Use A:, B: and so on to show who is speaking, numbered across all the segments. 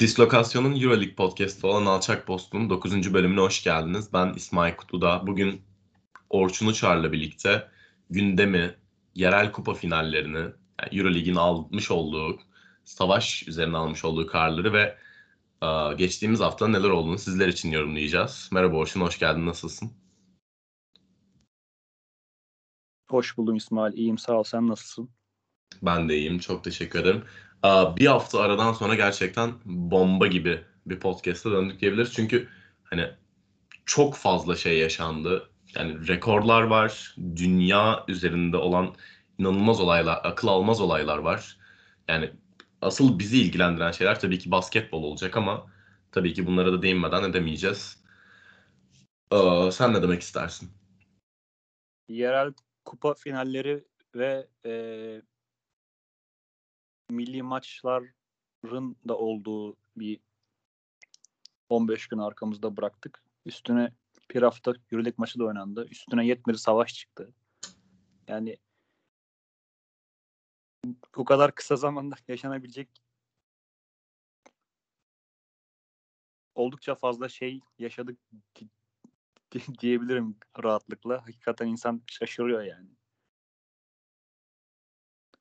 A: Dislokasyon'un Euroleague podcast'ı olan Alçak Post'un 9. bölümüne hoş geldiniz. Ben İsmail Kutlu'da. Bugün Orçun Uçar'la birlikte gündemi, yerel kupa finallerini, yani Euroleague'in almış olduğu, savaş üzerine almış olduğu kararları ve e, geçtiğimiz hafta neler olduğunu sizler için yorumlayacağız. Merhaba Orçun, hoş geldin. Nasılsın?
B: Hoş buldum İsmail. İyiyim sağ ol. Sen nasılsın?
A: Ben de iyiyim. Çok teşekkür ederim. Bir hafta aradan sonra gerçekten bomba gibi bir podcast'a döndük diyebiliriz. Çünkü hani çok fazla şey yaşandı. Yani rekorlar var. Dünya üzerinde olan inanılmaz olaylar, akıl almaz olaylar var. Yani asıl bizi ilgilendiren şeyler tabii ki basketbol olacak ama tabii ki bunlara da değinmeden edemeyeceğiz. Ee, sen ne demek istersin?
B: Yerel kupa finalleri ve e, milli maçların da olduğu bir 15 gün arkamızda bıraktık. Üstüne bir hafta Euroleague maçı da oynandı. Üstüne yetmedi savaş çıktı. Yani bu kadar kısa zamanda yaşanabilecek oldukça fazla şey yaşadık diyebilirim rahatlıkla. Hakikaten insan şaşırıyor yani.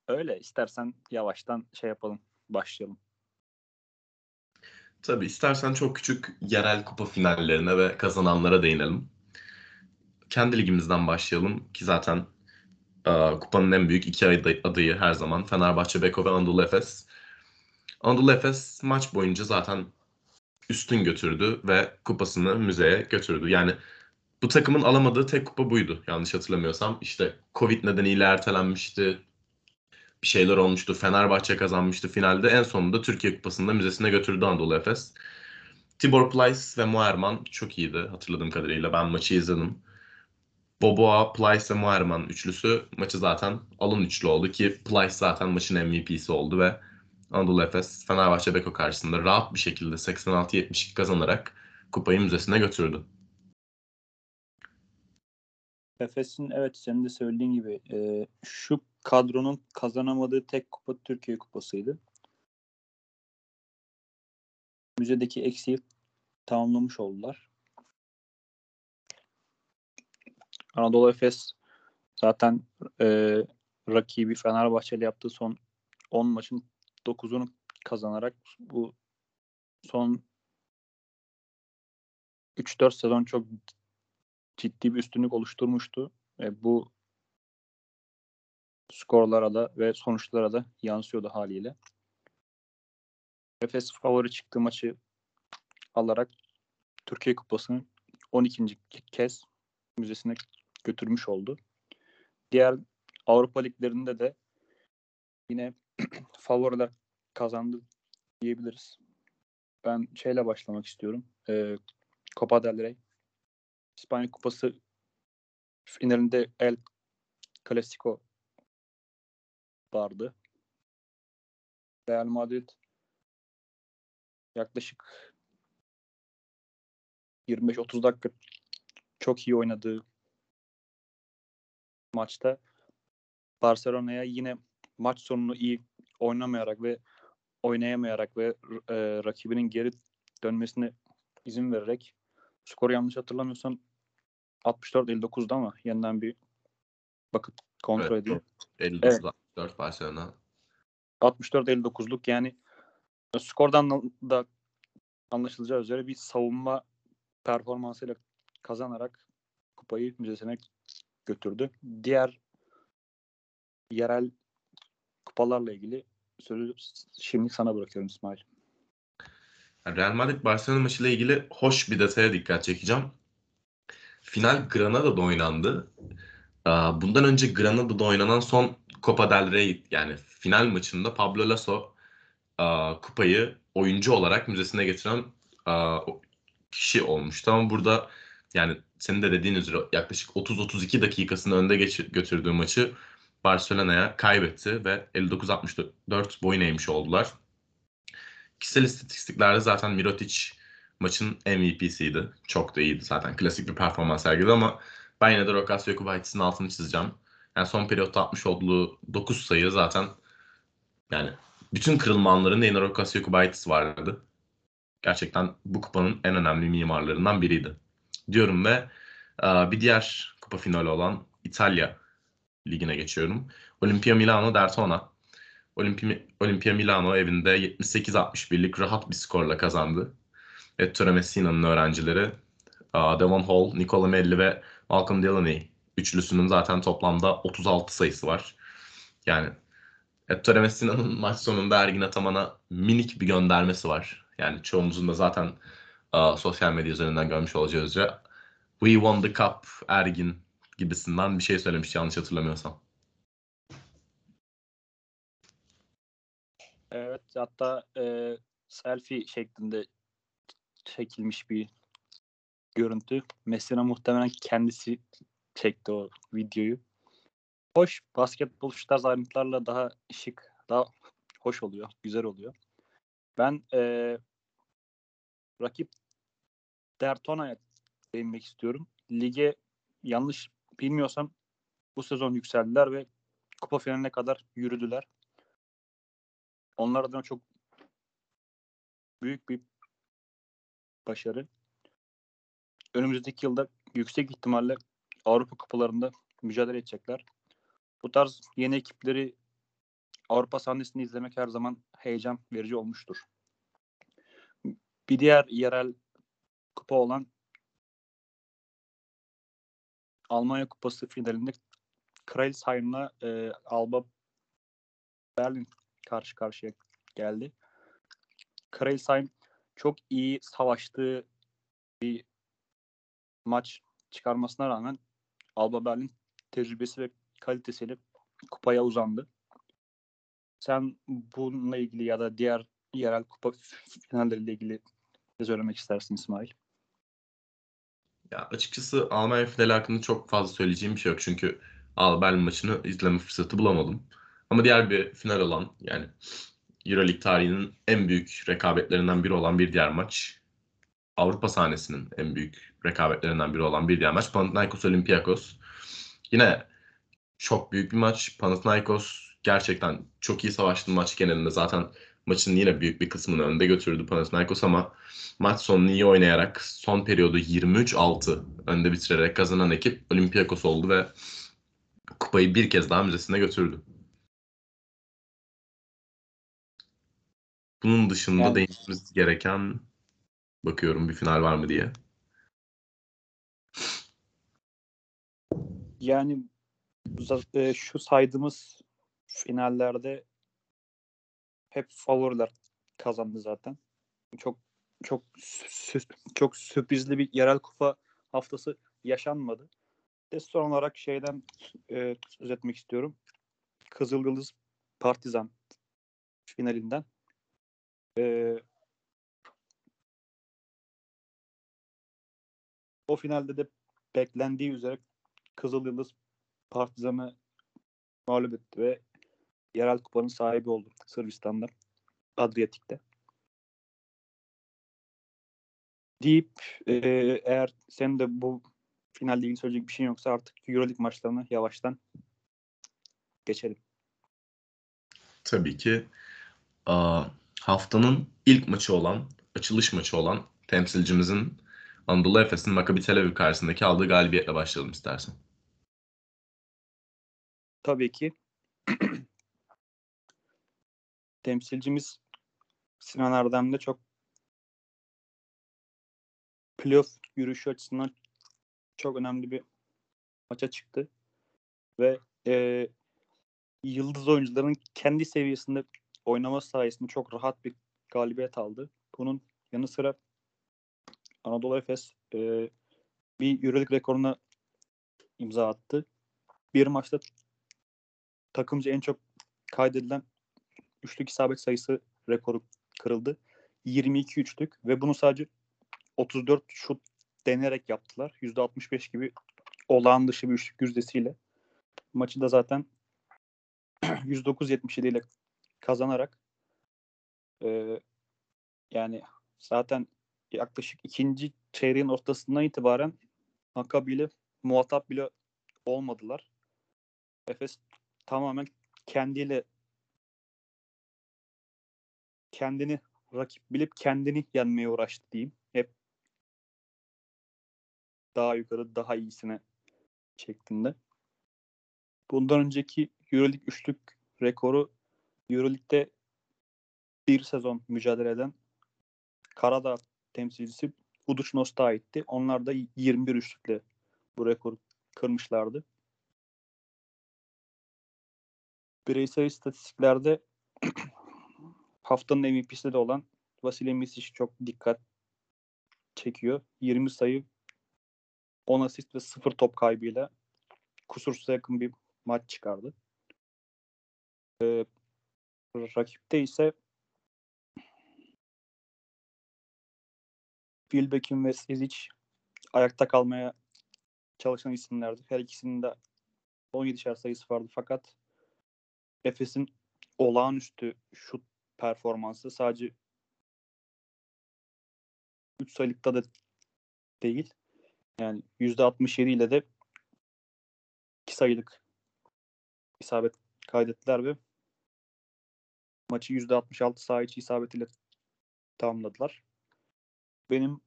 B: Öyle istersen yavaştan şey yapalım, başlayalım.
A: Tabii istersen çok küçük yerel kupa finallerine ve kazananlara değinelim. Kendi ligimizden başlayalım ki zaten e, kupanın en büyük iki adayı her zaman Fenerbahçe, Beko ve Anadolu Efes. Anadolu Efes maç boyunca zaten üstün götürdü ve kupasını müzeye götürdü. Yani bu takımın alamadığı tek kupa buydu yanlış hatırlamıyorsam. İşte Covid nedeniyle ertelenmişti bir şeyler olmuştu. Fenerbahçe kazanmıştı finalde. En sonunda Türkiye Kupası'nda müzesine götürdü Anadolu Efes. Tibor Plyce ve Moerman çok iyiydi hatırladığım kadarıyla. Ben maçı izledim. Boboa, Plyce ve Moerman üçlüsü maçı zaten alın üçlü oldu ki Plyce zaten maçın MVP'si oldu ve Anadolu Efes Fenerbahçe Beko karşısında rahat bir şekilde 86-72 kazanarak kupayı müzesine götürdü.
B: Efes'in evet senin de söylediğin gibi e, şu kadronun kazanamadığı tek kupa Türkiye Kupası'ydı. Müzedeki eksiği tamamlamış oldular. Anadolu Efes zaten e, rakibi Fenerbahçe ile yaptığı son 10 maçın 9'unu kazanarak bu son 3-4 sezon çok ciddi bir üstünlük oluşturmuştu. E, bu skorlara da ve sonuçlara da yansıyordu haliyle. Efes favori çıktığı maçı alarak Türkiye Kupası'nı 12. kez müzesine götürmüş oldu. Diğer Avrupa liglerinde de yine favoriler kazandı diyebiliriz. Ben şeyle başlamak istiyorum. Ee, Copa del Rey. İspanya Kupası finalinde El Clasico vardı. Real Madrid yaklaşık 25-30 dakika çok iyi oynadığı maçta Barcelona'ya yine maç sonunu iyi oynamayarak ve oynayamayarak ve e, rakibinin geri dönmesine izin vererek skoru yanlış hatırlamıyorsam 64-59'da ama yeniden bir bakıp kontrol evet, edeyim.
A: 59 evet. 4 Barcelona.
B: 64-59'luk yani skordan da anlaşılacağı üzere bir savunma performansıyla kazanarak kupayı müzesine götürdü. Diğer yerel kupalarla ilgili sözü şimdi sana bırakıyorum İsmail.
A: Real Madrid Barcelona maçıyla ilgili hoş bir detaya dikkat çekeceğim. Final Granada'da oynandı. Bundan önce Granada'da oynanan son Copa del Rey yani final maçında Pablo Lasso kupayı oyuncu olarak müzesine getiren kişi olmuştu. Ama burada yani senin de dediğin üzere yaklaşık 30-32 dakikasını önde geçir, götürdüğü maçı Barcelona'ya kaybetti ve 59-64 boyun eğmiş oldular. Kişisel istatistiklerde zaten Mirotic maçın MVP'siydi. Çok da iyiydi zaten. Klasik bir performans sergiledi ama ben yine de Rokas Yokubaitis'in altını çizeceğim. Yani son periyotta atmış olduğu 9 sayı zaten yani bütün kırılma anlarında Rokas Yokubaitis vardı. gerçekten bu kupanın en önemli mimarlarından biriydi. Diyorum ve e, bir diğer kupa finali olan İtalya ligine geçiyorum. Olimpia Milano Dertona. Olimpia, Olimpia Milano evinde 78-61'lik rahat bir skorla kazandı. Ettore Messina'nın öğrencileri Devon Hall, Nicola Melli ve Malcolm Delaney üçlüsünün zaten toplamda 36 sayısı var. Yani Ettore Messina'nın maç sonunda Ergin Ataman'a minik bir göndermesi var. Yani çoğumuzun da zaten uh, sosyal medya üzerinden görmüş olacağız. We won the cup Ergin gibisinden bir şey söylemiş yanlış hatırlamıyorsam.
B: Evet hatta e, selfie şeklinde çekilmiş bir görüntü. Messina muhtemelen kendisi çekti o videoyu. Hoş basketbol şu tarz ayrıntılarla daha şık, daha hoş oluyor, güzel oluyor. Ben e, rakip Dertona'ya değinmek istiyorum. Lige yanlış bilmiyorsam bu sezon yükseldiler ve kupa finaline kadar yürüdüler. Onlar adına çok büyük bir başarı. Önümüzdeki yılda yüksek ihtimalle Avrupa kupalarında mücadele edecekler. Bu tarz yeni ekipleri Avrupa sahnesinde izlemek her zaman heyecan verici olmuştur. Bir diğer yerel kupa olan Almanya Kupası finalinde Kreilsheim'la e, Alba Berlin karşı karşıya geldi. Kreilsheim çok iyi savaştığı bir maç çıkarmasına rağmen Alba Berlin tecrübesi ve kalitesiyle kupaya uzandı. Sen bununla ilgili ya da diğer yerel kupa finalleriyle ilgili ne söylemek istersin İsmail?
A: Ya açıkçası Almanya finali hakkında çok fazla söyleyeceğim bir şey yok. Çünkü Alba Berlin maçını izleme fırsatı bulamadım. Ama diğer bir final olan yani Euroleague tarihinin en büyük rekabetlerinden biri olan bir diğer maç. Avrupa sahnesinin en büyük rekabetlerinden biri olan bir diğer maç. Panathinaikos Olympiakos. Yine çok büyük bir maç. Panathinaikos gerçekten çok iyi savaştı maç genelinde. Zaten maçın yine büyük bir kısmını önde götürdü Panathinaikos ama maç sonunu iyi oynayarak son periyodu 23-6 önde bitirerek kazanan ekip Olympiakos oldu ve kupayı bir kez daha müzesine götürdü. Bunun dışında yani, değinmemiz gereken bakıyorum bir final var mı diye.
B: Yani e, şu saydığımız finallerde hep favoriler kazandı zaten. Çok çok çok sürprizli bir yerel kupa haftası yaşanmadı. De son olarak şeyden e, söz etmek istiyorum. Kızıl Yıldız Partizan finalinden. E, o finalde de beklendiği üzere Kızıl Yıldız Partizan'ı mağlup etti ve yerel kupanın sahibi oldu Sırbistan'da. Adriyatik'te. Deyip e, eğer sen de bu finalde ilgili söyleyecek bir şey yoksa artık Euroleague maçlarına yavaştan geçelim.
A: Tabii ki. haftanın ilk maçı olan, açılış maçı olan temsilcimizin Anadolu Efes'in Maccabi Tel Aviv karşısındaki aldığı galibiyetle başlayalım istersen.
B: Tabii ki. Temsilcimiz Sinan Erdem çok playoff yürüyüşü açısından çok önemli bir maça çıktı. Ve e, yıldız oyuncuların kendi seviyesinde oynama sayesinde çok rahat bir galibiyet aldı. Bunun yanı sıra Anadolu Efes e, bir Euroleague rekoruna imza attı. Bir maçta takımca en çok kaydedilen üçlük isabet sayısı rekoru kırıldı. 22 üçlük ve bunu sadece 34 şut denerek yaptılar. %65 gibi olağan dışı bir üçlük yüzdesiyle. Maçı da zaten 109-77 ile kazanarak e, yani zaten yaklaşık ikinci çeyreğin ortasından itibaren Maccabi ile muhatap bile olmadılar. Efes tamamen kendiyle kendini rakip bilip kendini yenmeye uğraştı diyeyim. Hep daha yukarı, daha iyisine şeklinde. Bundan önceki Euroleague üçlük rekoru Euroleague'de bir sezon mücadele eden Karadağ temsilcisi Uduç Nost'a aitti. Onlar da 21 üçlükle bu rekoru kırmışlardı. Bireysel istatistiklerde haftanın MVP'si de olan Vasilya Misic çok dikkat çekiyor. 20 sayı 10 asist ve 0 top kaybıyla kusursuza yakın bir maç çıkardı. Ee, rakipte ise Wilbekin ve Sezic ayakta kalmaya çalışan isimlerdi. Her ikisinin de 17'şer sayısı vardı fakat Efes'in olağanüstü şut performansı sadece 3 sayılıkta da değil. Yani %67 ile de 2 sayılık isabet kaydettiler ve maçı %66 saha içi isabetiyle tamamladılar. Benim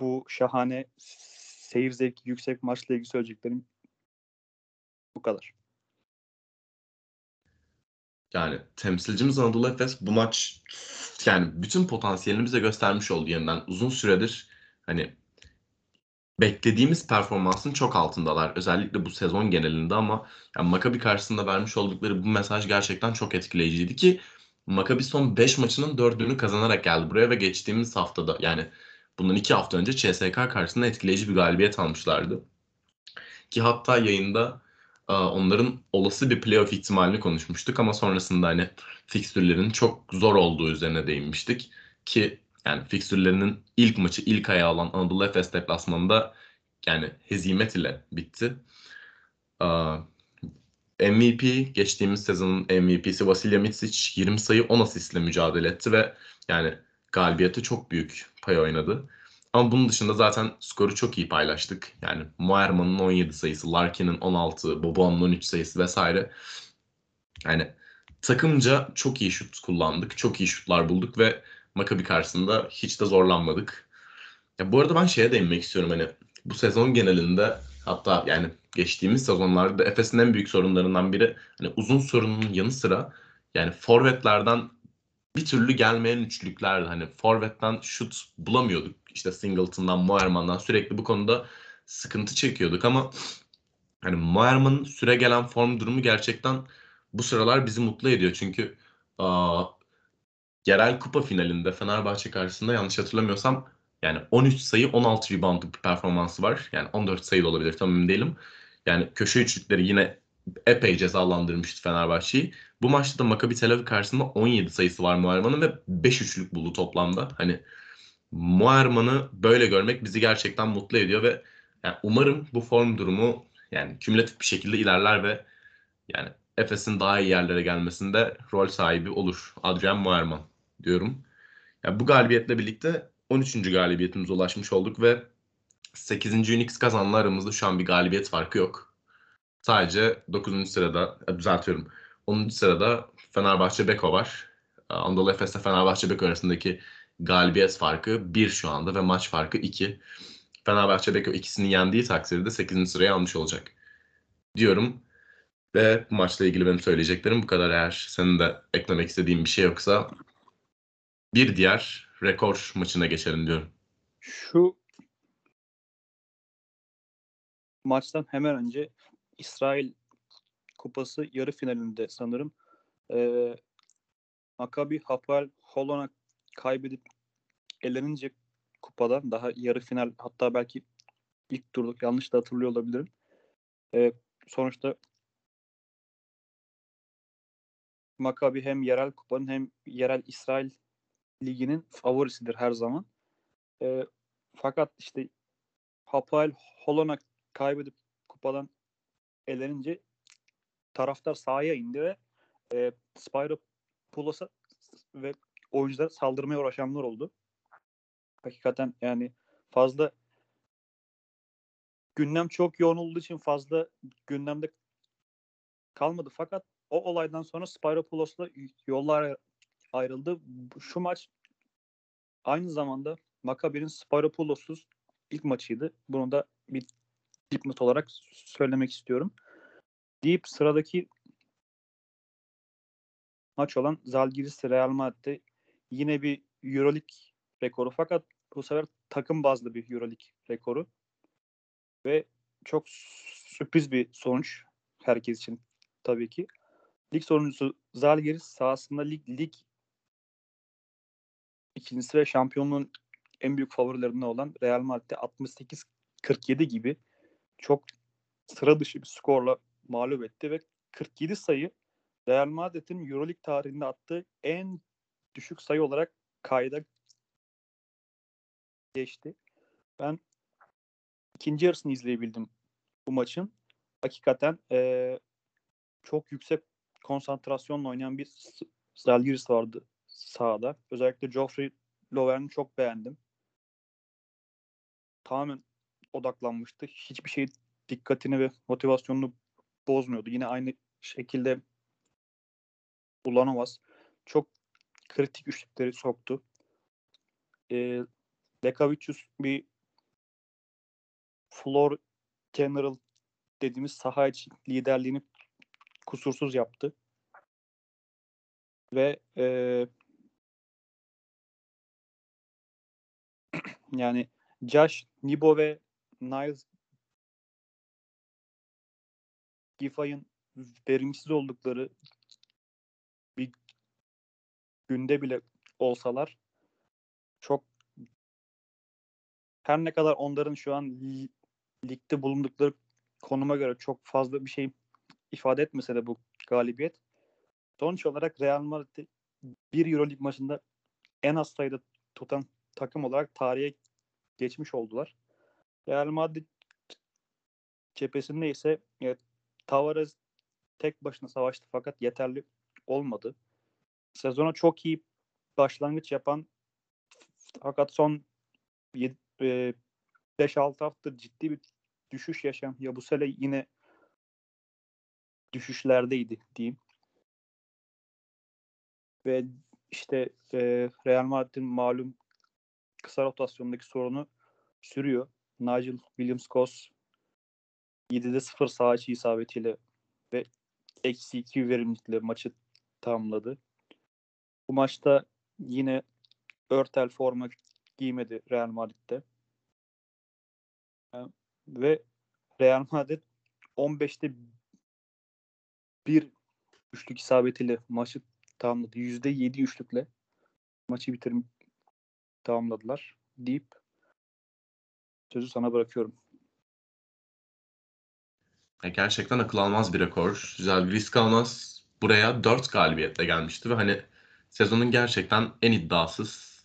B: bu şahane seyir zevki yüksek maçla ilgili söyleyeceklerim bu kadar.
A: Yani temsilcimiz Anadolu Efes bu maç yani bütün potansiyelini bize göstermiş oldu yeniden. Uzun süredir hani beklediğimiz performansın çok altındalar. Özellikle bu sezon genelinde ama yani Maccabi karşısında vermiş oldukları bu mesaj gerçekten çok etkileyiciydi ki Maccabi son 5 maçının 4'ünü kazanarak geldi buraya ve geçtiğimiz haftada yani bundan 2 hafta önce CSK karşısında etkileyici bir galibiyet almışlardı. Ki hatta yayında onların olası bir playoff ihtimalini konuşmuştuk ama sonrasında hani fikstürlerin çok zor olduğu üzerine değinmiştik. Ki yani fikstürlerinin ilk maçı ilk ayağı alan Anadolu Efes deplasmanında yani hezimet ile bitti. MVP geçtiğimiz sezonun MVP'si Vasilya Mitsic 20 sayı 10 asistle mücadele etti ve yani galibiyete çok büyük pay oynadı. Ama bunun dışında zaten skoru çok iyi paylaştık. Yani Moerman'ın 17 sayısı, Larkin'in 16, Bobo'nun 13 sayısı vesaire. Yani takımca çok iyi şut kullandık. Çok iyi şutlar bulduk ve Maccabi karşısında hiç de zorlanmadık. Ya bu arada ben şeye değinmek istiyorum hani bu sezon genelinde hatta yani geçtiğimiz sezonlarda Efes'in en büyük sorunlarından biri hani uzun sorunun yanı sıra yani forvetlerden bir türlü gelmeyen üçlüklerdi. Hani forvetten şut bulamıyorduk. İşte Singleton'dan, Moerman'dan sürekli bu konuda sıkıntı çekiyorduk ama hani Moerman'ın süre gelen form durumu gerçekten bu sıralar bizi mutlu ediyor. Çünkü aa, yerel kupa finalinde Fenerbahçe karşısında yanlış hatırlamıyorsam yani 13 sayı 16 reboundluk bir performansı var. Yani 14 sayı da olabilir tam emin değilim. Yani köşe üçlükleri yine epey cezalandırmıştı Fenerbahçe'yi. Bu maçta da Maccabi Tel Aviv karşısında 17 sayısı var Muerman'ın ve 5 üçlük buldu toplamda. Hani Muerman'ı böyle görmek bizi gerçekten mutlu ediyor ve yani umarım bu form durumu yani kümülatif bir şekilde ilerler ve yani Efes'in daha iyi yerlere gelmesinde rol sahibi olur. Adrian Muerman diyorum. Yani bu galibiyetle birlikte 13. galibiyetimize ulaşmış olduk ve 8. Unix kazanlı aramızda şu an bir galibiyet farkı yok. Sadece 9. sırada, e, düzeltiyorum. 10. sırada Fenerbahçe Beko var. E, Anadolu Efes'te Fenerbahçe Beko arasındaki galibiyet farkı 1 şu anda ve maç farkı 2. Fenerbahçe Beko ikisini yendiği takdirde 8. sıraya almış olacak. Diyorum ve bu maçla ilgili benim söyleyeceklerim bu kadar. Eğer senin de eklemek istediğin bir şey yoksa bir diğer rekor maçına geçelim diyorum.
B: Şu maçtan hemen önce İsrail Kupası yarı finalinde sanırım e, Maccabi Hapoel Holon'a kaybedip elenince kupadan daha yarı final hatta belki ilk turduk yanlış da hatırlıyor olabilirim. E, sonuçta Maccabi hem yerel kupanın hem yerel İsrail liginin favorisidir her zaman. E, fakat işte Hapoel Holon'a kaybedip kupadan elenince taraftar sahaya indi ve e, Spyro Pulos'a ve oyuncular saldırmaya uğraşanlar oldu. Hakikaten yani fazla gündem çok yoğun olduğu için fazla gündemde kalmadı. Fakat o olaydan sonra Spyropoulos yollar ayrıldı. Şu maç aynı zamanda Maccabi'nin Spyropoulos'uz ilk maçıydı. Bunu da bir dipnot olarak söylemek istiyorum. Deyip sıradaki maç olan Zalgiris Real Madrid'de yine bir Euroleague rekoru fakat bu sefer takım bazlı bir Euroleague rekoru ve çok sürpriz bir sonuç herkes için tabii ki. Lig sonuncusu Zalgiris sahasında lig, lig ikincisi ve şampiyonluğun en büyük favorilerinden olan Real Madrid'de 68-47 gibi çok sıra dışı bir skorla mağlup etti ve 47 sayı Real Madrid'in Euroleague tarihinde attığı en düşük sayı olarak kayda geçti. Ben ikinci yarısını izleyebildim bu maçın. Hakikaten ee, çok yüksek konsantrasyonla oynayan bir Zalgiris vardı sahada. Özellikle Geoffrey Lovern'i çok beğendim. Tamamen odaklanmıştı. Hiçbir şey dikkatini ve motivasyonunu bozmuyordu. Yine aynı şekilde Ulanovas çok kritik üçlükleri soktu. E, Lekavicius bir floor general dediğimiz saha için liderliğini kusursuz yaptı. Ve e, yani Josh, Nibo ve Niles Giffey'in verimsiz oldukları bir günde bile olsalar çok her ne kadar onların şu an ligde bulundukları konuma göre çok fazla bir şey ifade etmese de bu galibiyet sonuç olarak Real Madrid bir Euroleague maçında en az sayıda tutan takım olarak tarihe geçmiş oldular. Real Madrid cephesinde ise evet, Tavares tek başına savaştı fakat yeterli olmadı. Sezona çok iyi başlangıç yapan fakat son 5-6 hafta ciddi bir düşüş yaşayan Yabusele yine düşüşlerdeydi diyeyim. Ve işte e, Real Madrid'in malum kısa rotasyondaki sorunu sürüyor. Nigel Williams-Goss 7'de 0 sağ içi isabetiyle ve eksi 2 verimlilikle maçı tamamladı. Bu maçta yine Örtel forma giymedi Real Madrid'de. Ve Real Madrid 15'te bir üçlük isabetiyle maçı tamamladı. %7 üçlükle maçı bitirim tamamladılar deyip sözü sana bırakıyorum.
A: Gerçekten akıl almaz bir rekor. Güzel bir risk almaz. Buraya 4 galibiyetle gelmişti ve hani sezonun gerçekten en iddiasız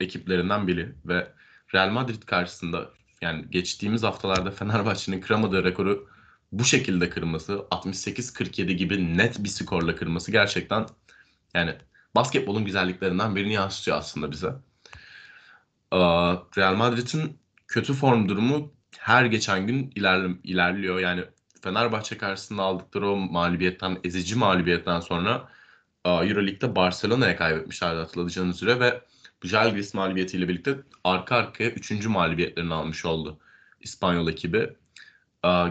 A: ekiplerinden biri ve Real Madrid karşısında yani geçtiğimiz haftalarda Fenerbahçe'nin kıramadığı rekoru bu şekilde kırması 68-47 gibi net bir skorla kırması gerçekten yani basketbolun güzelliklerinden birini yansıtıyor aslında bize. Real Madrid'in kötü form durumu her geçen gün ilerli, ilerliyor. Yani Fenerbahçe karşısında aldıkları o mağlubiyetten, ezici mağlubiyetten sonra Euroleague'de Barcelona'ya kaybetmişlerdi hatırlayacağınız üzere ve Jalgiris mağlubiyetiyle birlikte arka arkaya 3. mağlubiyetlerini almış oldu İspanyol ekibi.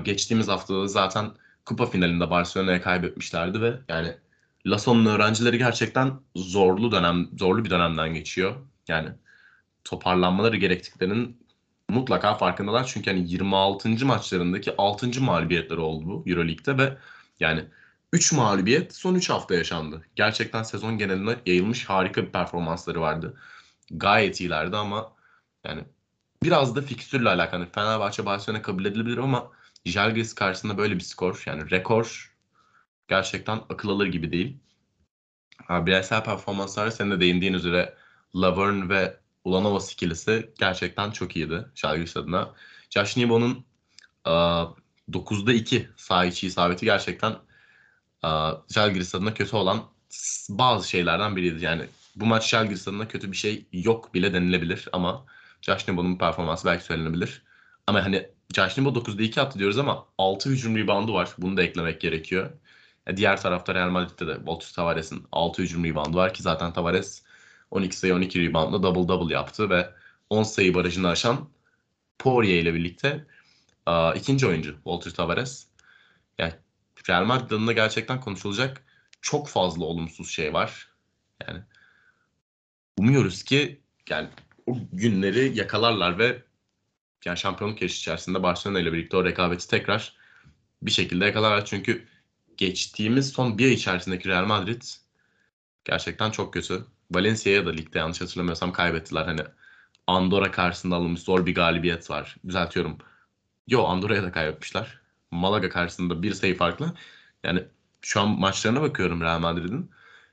A: Geçtiğimiz haftada zaten kupa finalinde Barcelona'ya kaybetmişlerdi ve yani Lasso'nun öğrencileri gerçekten zorlu dönem, zorlu bir dönemden geçiyor. Yani toparlanmaları gerektiklerinin mutlaka farkındalar. Çünkü hani 26. maçlarındaki 6. mağlubiyetleri oldu bu Euroleague'de ve yani 3 mağlubiyet son 3 hafta yaşandı. Gerçekten sezon geneline yayılmış harika bir performansları vardı. Gayet iyilerdi ama yani biraz da fikstürle alakalı. Hani Fenerbahçe Barcelona kabul edilebilir ama Jalgiris karşısında böyle bir skor yani rekor gerçekten akıl alır gibi değil. Ha, bireysel performanslar senin de değindiğin üzere Laverne ve Ulanovas ikilisi gerçekten çok iyiydi Žalgiris adına. Josh Nibo'nun 9'da 2 sağ içi isabeti gerçekten Žalgiris adına kötü olan bazı şeylerden biriydi. Yani bu maç Žalgiris adına kötü bir şey yok bile denilebilir ama Josh Nibo'nun performansı belki söylenebilir. Ama hani Josh Nibo 9'da 2 attı diyoruz ama 6 hücum reboundu var. Bunu da eklemek gerekiyor. Diğer tarafta Real Madrid'de de Voltus Tavares'in 6 hücum reboundu var ki zaten Tavares 12 sayı 12 reboundla double double yaptı ve 10 sayı barajını aşan Poirier ile birlikte aa, ikinci oyuncu Walter Tavares. Yani Real Madrid gerçekten konuşulacak çok fazla olumsuz şey var. Yani umuyoruz ki yani o günleri yakalarlar ve yani şampiyonluk yarışı içerisinde Barcelona ile birlikte o rekabeti tekrar bir şekilde yakalarlar. Çünkü geçtiğimiz son bir ay içerisindeki Real Madrid gerçekten çok kötü. Valencia'ya da ligde yanlış hatırlamıyorsam kaybettiler. Hani Andorra karşısında alınmış zor bir galibiyet var. Düzeltiyorum. Yo Andorra'ya da kaybetmişler. Malaga karşısında bir sayı farklı. Yani şu an maçlarına bakıyorum Real Madrid'in.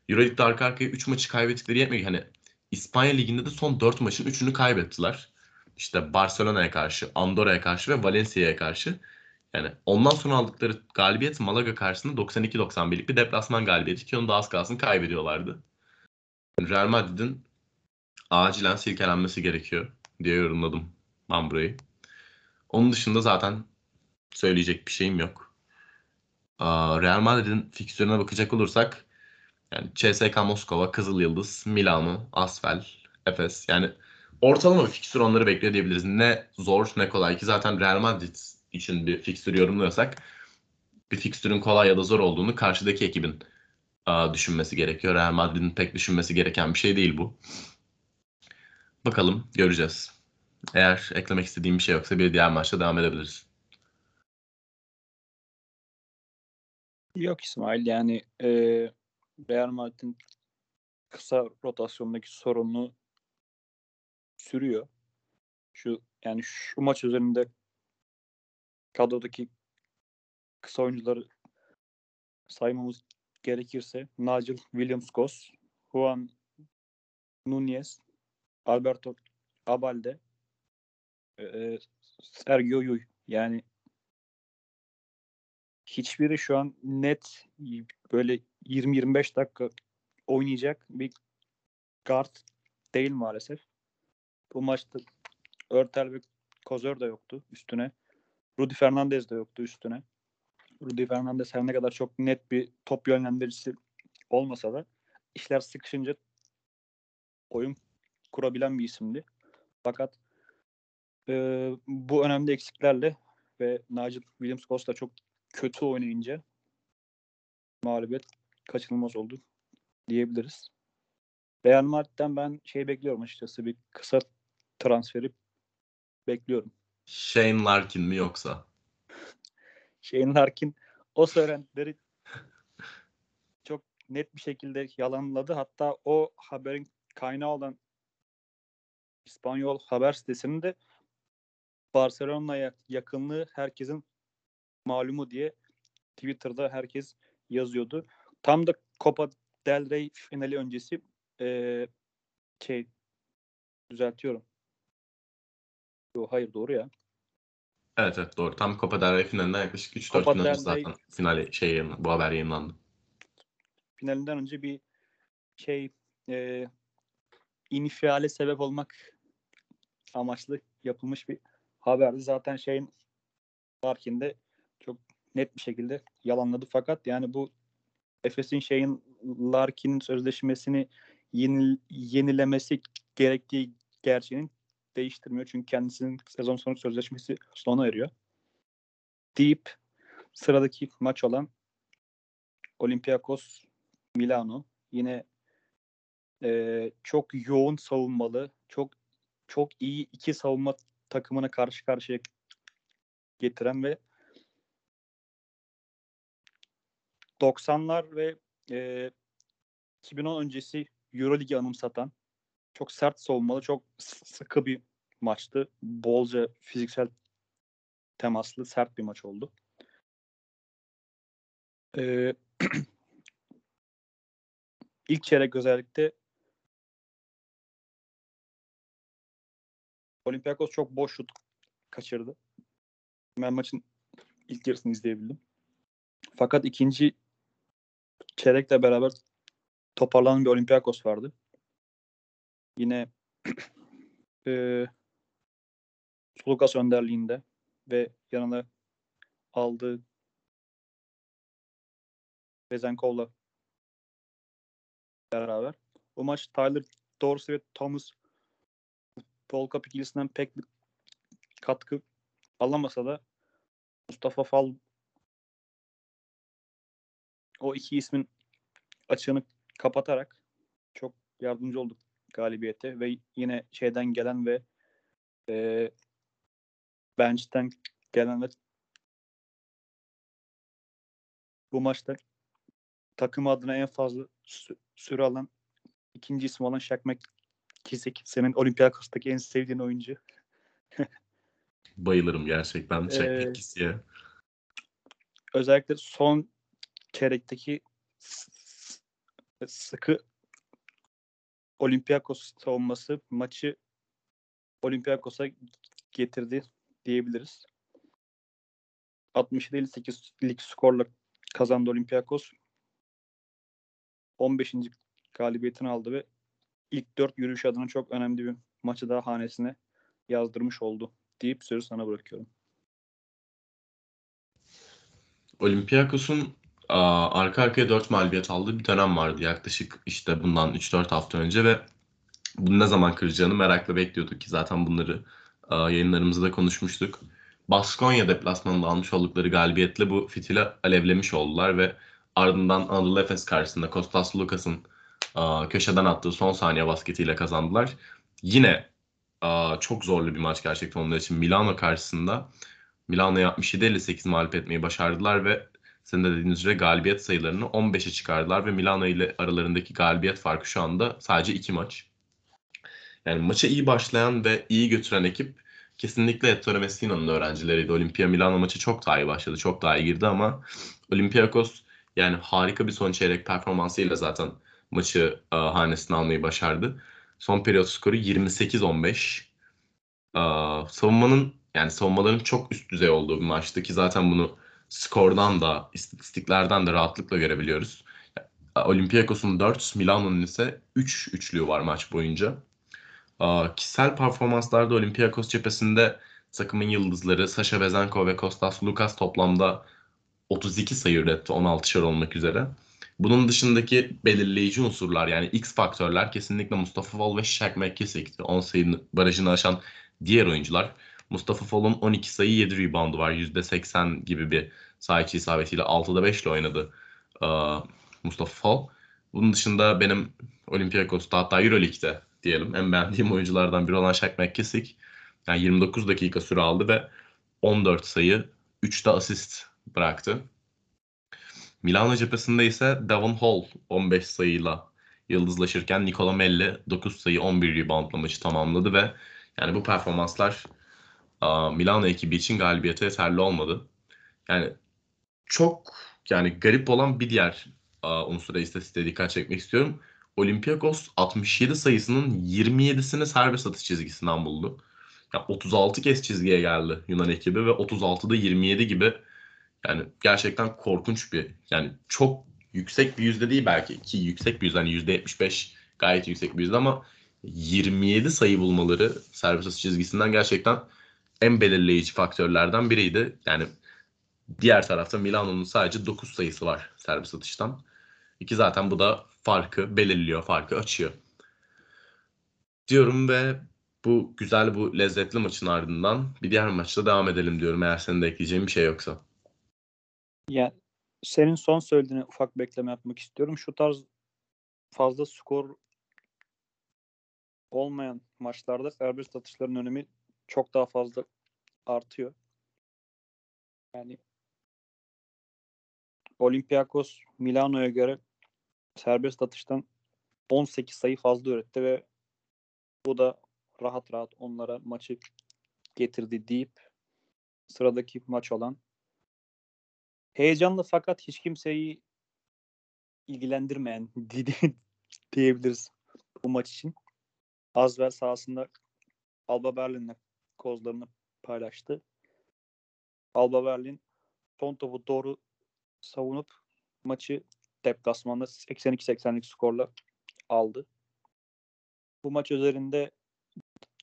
A: Euroleague'de arka arkaya 3 maçı kaybettikleri yetmiyor. Hani İspanya Ligi'nde de son 4 maçın 3'ünü kaybettiler. İşte Barcelona'ya karşı, Andorra'ya karşı ve Valencia'ya karşı. Yani ondan sonra aldıkları galibiyet Malaga karşısında 92-91'lik bir deplasman galibiyeti ki onu da az kalsın kaybediyorlardı. Real Madrid'in acilen silkelenmesi gerekiyor diye yorumladım ben burayı. Onun dışında zaten söyleyecek bir şeyim yok. Real Madrid'in fikstürüne bakacak olursak yani CSKA Moskova, Kızıl Yıldız, Milano, Asfel, Efes yani ortalama bir fikstür onları bekliyor diyebiliriz. Ne zor ne kolay ki zaten Real Madrid için bir fikstür yorumluyorsak bir fikstürün kolay ya da zor olduğunu karşıdaki ekibin a, düşünmesi gerekiyor. Real Madrid'in pek düşünmesi gereken bir şey değil bu. Bakalım göreceğiz. Eğer eklemek istediğim bir şey yoksa bir diğer maçta devam edebiliriz.
B: Yok İsmail yani e, Real Madrid'in kısa rotasyondaki sorunu sürüyor. Şu yani şu maç üzerinde kadrodaki kısa oyuncuları saymamız gerekirse Nigel Williams-Goss, Juan Nunez, Alberto Abalde, e, Sergio Yuy. Yani hiçbiri şu an net böyle 20-25 dakika oynayacak bir guard değil maalesef. Bu maçta Örtel ve Kozör de yoktu üstüne. Rudy Fernandez de yoktu üstüne. Rudy Fernandez her ne kadar çok net bir top yönlendiricisi olmasa da işler sıkışınca oyun kurabilen bir isimdi. Fakat e, bu önemli eksiklerle ve Nigel Williams-Goss da çok kötü oynayınca mağlubiyet kaçınılmaz oldu diyebiliriz. Real Madrid'den ben şey bekliyorum açıkçası bir kısa transferi bekliyorum.
A: Shane Larkin mi yoksa?
B: Shane Larkin o söylentileri çok net bir şekilde yalanladı. Hatta o haberin kaynağı olan İspanyol haber sitesinin de Barcelona'ya yakınlığı herkesin malumu diye Twitter'da herkes yazıyordu. Tam da Copa del Rey finali öncesi ee, şey düzeltiyorum. Yo, hayır doğru ya.
A: Evet evet doğru. Tam Copa del Rey finalinden yaklaşık 3-4
B: Copa
A: gün önce zaten
B: Rey-
A: finali şey yayınlandı, bu haber yayınlandı.
B: Finalinden önce bir şey e, infiale sebep olmak amaçlı yapılmış bir haberdi. Zaten şeyin Larkin de çok net bir şekilde yalanladı. Fakat yani bu Efes'in şeyin Larkin'in sözleşmesini yeni, yenilemesi gerektiği gerçeğini değiştirmiyor. Çünkü kendisinin sezon sonu sözleşmesi sona eriyor. Deyip sıradaki maç olan Olympiakos Milano yine e, çok yoğun savunmalı, çok çok iyi iki savunma takımına karşı karşıya getiren ve 90'lar ve e, 2010 öncesi Euroligi anımsatan çok sert savunmalı, çok sıkı bir maçtı. Bolca fiziksel temaslı, sert bir maç oldu. Ee, ilk çeyrek özellikle Olympiakos çok boş şut kaçırdı. Ben maçın ilk yarısını izleyebildim. Fakat ikinci çeyrekle beraber toparlanan bir Olympiakos vardı. Yine e, Lucas önderliğinde ve yanına aldığı Vezenkov'la beraber. Bu maç Tyler Dorsey ve Thomas Cup ikilisinden pek bir katkı alamasa da Mustafa Fal o iki ismin açığını kapatarak çok yardımcı olduk galibiyete ve yine şeyden gelen ve e, bench'ten gelen ve bu maçta takım adına en fazla sü- süre alan ikinci isim olan Shaq McKissick. Senin Olympiakos'taki en sevdiğin oyuncu.
A: Bayılırım gerçekten
B: Ee,
A: Shaq McKissick'e.
B: Özellikle son çeyrekteki sıkı Olympiakos savunması maçı Olympiakos'a getirdi diyebiliriz. 67-58'lik skorla kazandı Olympiakos. 15. galibiyetini aldı ve ilk 4 yürüyüş adına çok önemli bir maçı daha hanesine yazdırmış oldu deyip sözü sana bırakıyorum.
A: Olympiakos'un aa, arka arkaya 4 mağlubiyet aldığı bir dönem vardı yaklaşık işte bundan 3-4 hafta önce ve bunu ne zaman kıracağını merakla bekliyorduk ki zaten bunları yayınlarımızda konuşmuştuk. Baskonya deplasmanında almış oldukları galibiyetle bu fitili alevlemiş oldular ve ardından Anadolu Efes karşısında Kostas Lukas'ın köşeden attığı son saniye basketiyle kazandılar. Yine çok zorlu bir maç gerçekten onlar için Milano karşısında. Milano'ya 67-58 mağlup etmeyi başardılar ve senin de dediğiniz üzere galibiyet sayılarını 15'e çıkardılar ve Milano ile aralarındaki galibiyet farkı şu anda sadece 2 maç. Yani maça iyi başlayan ve iyi götüren ekip kesinlikle Ettore Messina'nın öğrencileriydi. Olimpia Milano maçı çok daha iyi başladı, çok daha iyi girdi ama Olympiakos yani harika bir son çeyrek performansıyla zaten maçı e, hanesine almayı başardı. Son periyot skoru 28-15. E, savunmanın yani savunmaların çok üst düzey olduğu bir maçtı ki zaten bunu skordan da istatistiklerden de rahatlıkla görebiliyoruz. Olympiakos'un 4, Milano'nun ise 3 üçlüğü var maç boyunca. Kişisel performanslarda Olympiakos cephesinde takımın yıldızları Sasha Vezenko ve Kostas Lukas toplamda 32 sayı üretti 16'şer olmak üzere. Bunun dışındaki belirleyici unsurlar yani X faktörler kesinlikle Mustafa Fall ve Shaq McKissick'ti. 10 sayının barajını aşan diğer oyuncular. Mustafa Fall'un 12 sayı 7 reboundu var. %80 gibi bir saha içi isabetiyle 6'da 5 ile oynadı Mustafa Fall. Bunun dışında benim Olympiakos'ta hatta Euroleague'de diyelim en beğendiğim oyunculardan biri olan Shaq McKissick yani 29 dakika süre aldı ve 14 sayı 3 de asist bıraktı. Milano cephesinde ise Devon Hall 15 sayıyla yıldızlaşırken Nicola Melli 9 sayı 11 reboundla maçı tamamladı ve yani bu performanslar Milano ekibi için galibiyete yeterli olmadı. Yani çok yani garip olan bir diğer unsura istatistiğe dikkat çekmek istiyorum. Olympiakos 67 sayısının 27'sini serbest atış çizgisinden buldu. Yani 36 kez çizgiye geldi Yunan ekibi ve 36'da 27 gibi yani gerçekten korkunç bir yani çok yüksek bir yüzde değil belki ki yüksek bir yüzde hani yüzde 75 gayet yüksek bir yüzde ama 27 sayı bulmaları serbest atış çizgisinden gerçekten en belirleyici faktörlerden biriydi. Yani diğer tarafta Milano'nun sadece 9 sayısı var serbest atıştan. İki zaten bu da farkı belirliyor, farkı açıyor. Diyorum ve bu güzel, bu lezzetli maçın ardından bir diğer maçla devam edelim diyorum eğer senin de ekleyeceğin bir şey yoksa.
B: Yani senin son söylediğine ufak bekleme yapmak istiyorum. Şu tarz fazla skor olmayan maçlarda serbest atışların önemi çok daha fazla artıyor. Yani Olympiakos Milano'ya göre serbest atıştan 18 sayı fazla üretti ve bu da rahat rahat onlara maçı getirdi deyip sıradaki maç olan heyecanlı fakat hiç kimseyi ilgilendirmeyen diyebiliriz bu maç için. Azvel sahasında Alba Berlin'le kozlarını paylaştı. Alba Berlin son topu doğru savunup maçı deplasmanda 82-80'lik skorla aldı. Bu maç üzerinde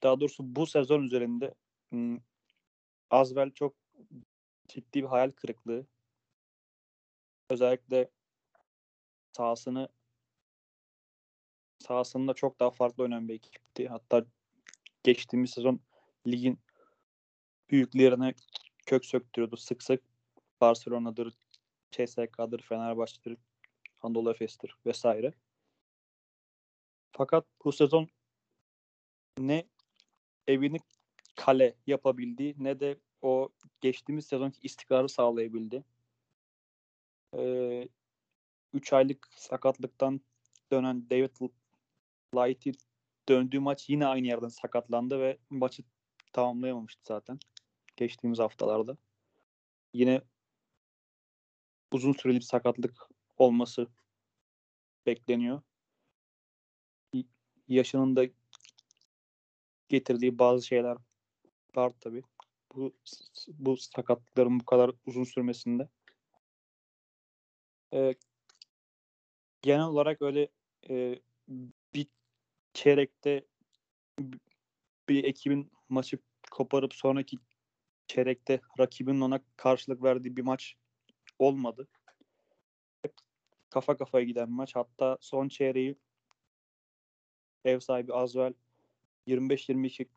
B: daha doğrusu bu sezon üzerinde hmm, Azvel çok ciddi bir hayal kırıklığı. Özellikle sahasını sahasında çok daha farklı oynayan bir ekipti. Hatta geçtiğimiz sezon ligin büyüklerine kök söktürüyordu sık sık. Barcelona'dır, CSK'dır, Fenerbahçe'dir, Anadolu Efes'tir vesaire. Fakat bu sezon ne evini kale yapabildi ne de o geçtiğimiz sezonki istikrarı sağlayabildi. 3 aylık sakatlıktan dönen David Light'i döndüğü maç yine aynı yerden sakatlandı ve maçı tamamlayamamıştı zaten geçtiğimiz haftalarda. Yine uzun süreli bir sakatlık olması bekleniyor. Yaşının da getirdiği bazı şeyler var tabi. Bu bu sakatlıkların bu kadar uzun sürmesinde. Ee, genel olarak öyle e, bir çeyrekte bir ekibin maçı koparıp sonraki çeyrekte rakibinin ona karşılık verdiği bir maç olmadı. Hep kafa kafaya giden maç. Hatta son çeyreği ev sahibi Azvel 25-22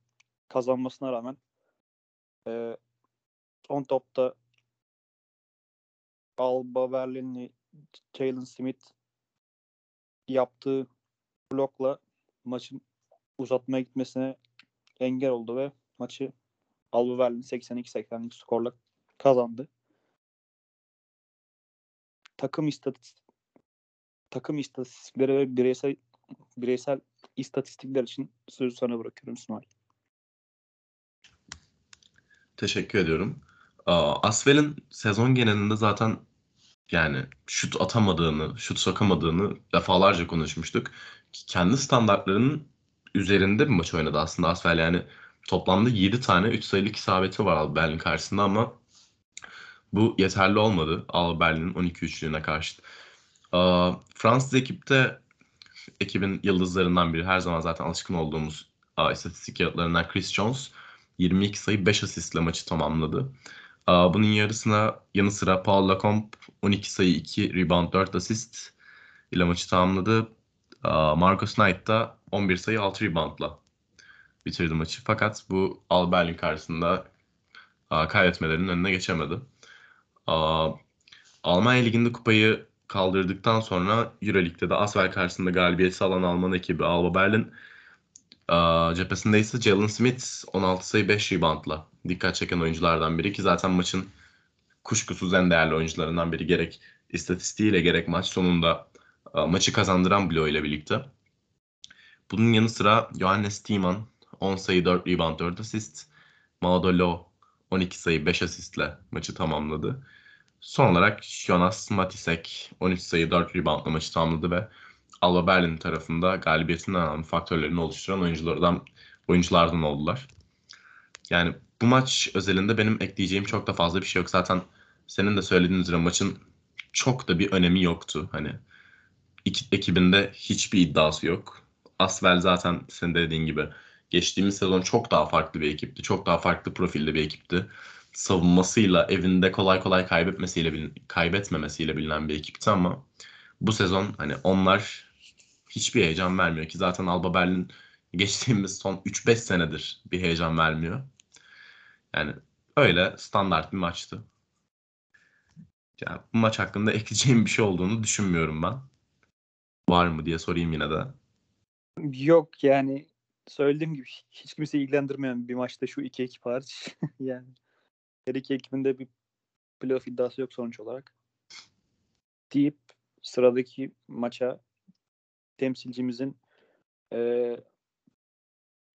B: kazanmasına rağmen e, son topta Alba Berlinli Jalen Smith yaptığı blokla maçın uzatmaya gitmesine engel oldu ve maçı Alba Berlin 82-80'lik skorla kazandı. Takım istatistik takım istatistikleri ve bireysel bireysel istatistikler için sözü sana bırakıyorum İsmail.
A: Teşekkür ediyorum. Asvel'in sezon genelinde zaten yani şut atamadığını, şut sokamadığını defalarca konuşmuştuk. Kendi standartlarının üzerinde bir maç oynadı aslında Asvel yani toplamda 7 tane 3 sayılık isabeti var Alba Berlin karşısında ama bu yeterli olmadı Alba Berlin'in 12 üçlüğüne karşı. Fransız ekipte ekibin yıldızlarından biri her zaman zaten alışkın olduğumuz istatistik kağıtlarından Chris Jones 22 sayı 5 asistle maçı tamamladı. Bunun yarısına yanı sıra Paul Lacombe 12 sayı 2 rebound 4 asist ile maçı tamamladı. Marcus Knight da 11 sayı 6 reboundla bitirdi maçı. Fakat bu Al Berlin karşısında kaybetmelerinin önüne geçemedi. Almanya Ligi'nde kupayı kaldırdıktan sonra Euroleague'de de Asvel karşısında galibiyeti alan Alman ekibi Alba Berlin cephesinde ise Jalen Smith 16 sayı 5 reboundla dikkat çeken oyunculardan biri ki zaten maçın kuşkusuz en değerli oyuncularından biri gerek istatistiğiyle gerek maç sonunda maçı kazandıran bloğu ile birlikte. Bunun yanı sıra Johannes Thiemann 10 sayı 4 rebound 4 asist. Maudolo 12 sayı 5 asistle maçı tamamladı. Son olarak Jonas Matisek 13 sayı 4 reboundla maçı tamamladı ve Alba Berlin tarafında galibiyetinden önemli faktörlerini oluşturan oyunculardan oyunculardan oldular. Yani bu maç özelinde benim ekleyeceğim çok da fazla bir şey yok. Zaten senin de söylediğin üzere maçın çok da bir önemi yoktu. Hani iki, ekibinde hiçbir iddiası yok. Asvel zaten senin dediğin gibi geçtiğimiz sezon çok daha farklı bir ekipti. Çok daha farklı profilde bir ekipti. Savunmasıyla, evinde kolay kolay kaybetmesiyle kaybetmemesiyle bilinen bir ekipti ama bu sezon hani onlar hiçbir heyecan vermiyor ki zaten Alba Berlin geçtiğimiz son 3-5 senedir bir heyecan vermiyor. Yani öyle standart bir maçtı. Yani bu maç hakkında ekleyeceğim bir şey olduğunu düşünmüyorum ben. Var mı diye sorayım yine de.
B: Yok yani söylediğim gibi hiç kimse ilgilendirmeyen bir maçta şu iki ekip hariç. yani her iki ekibin de bir playoff iddiası yok sonuç olarak. Deyip sıradaki maça temsilcimizin e,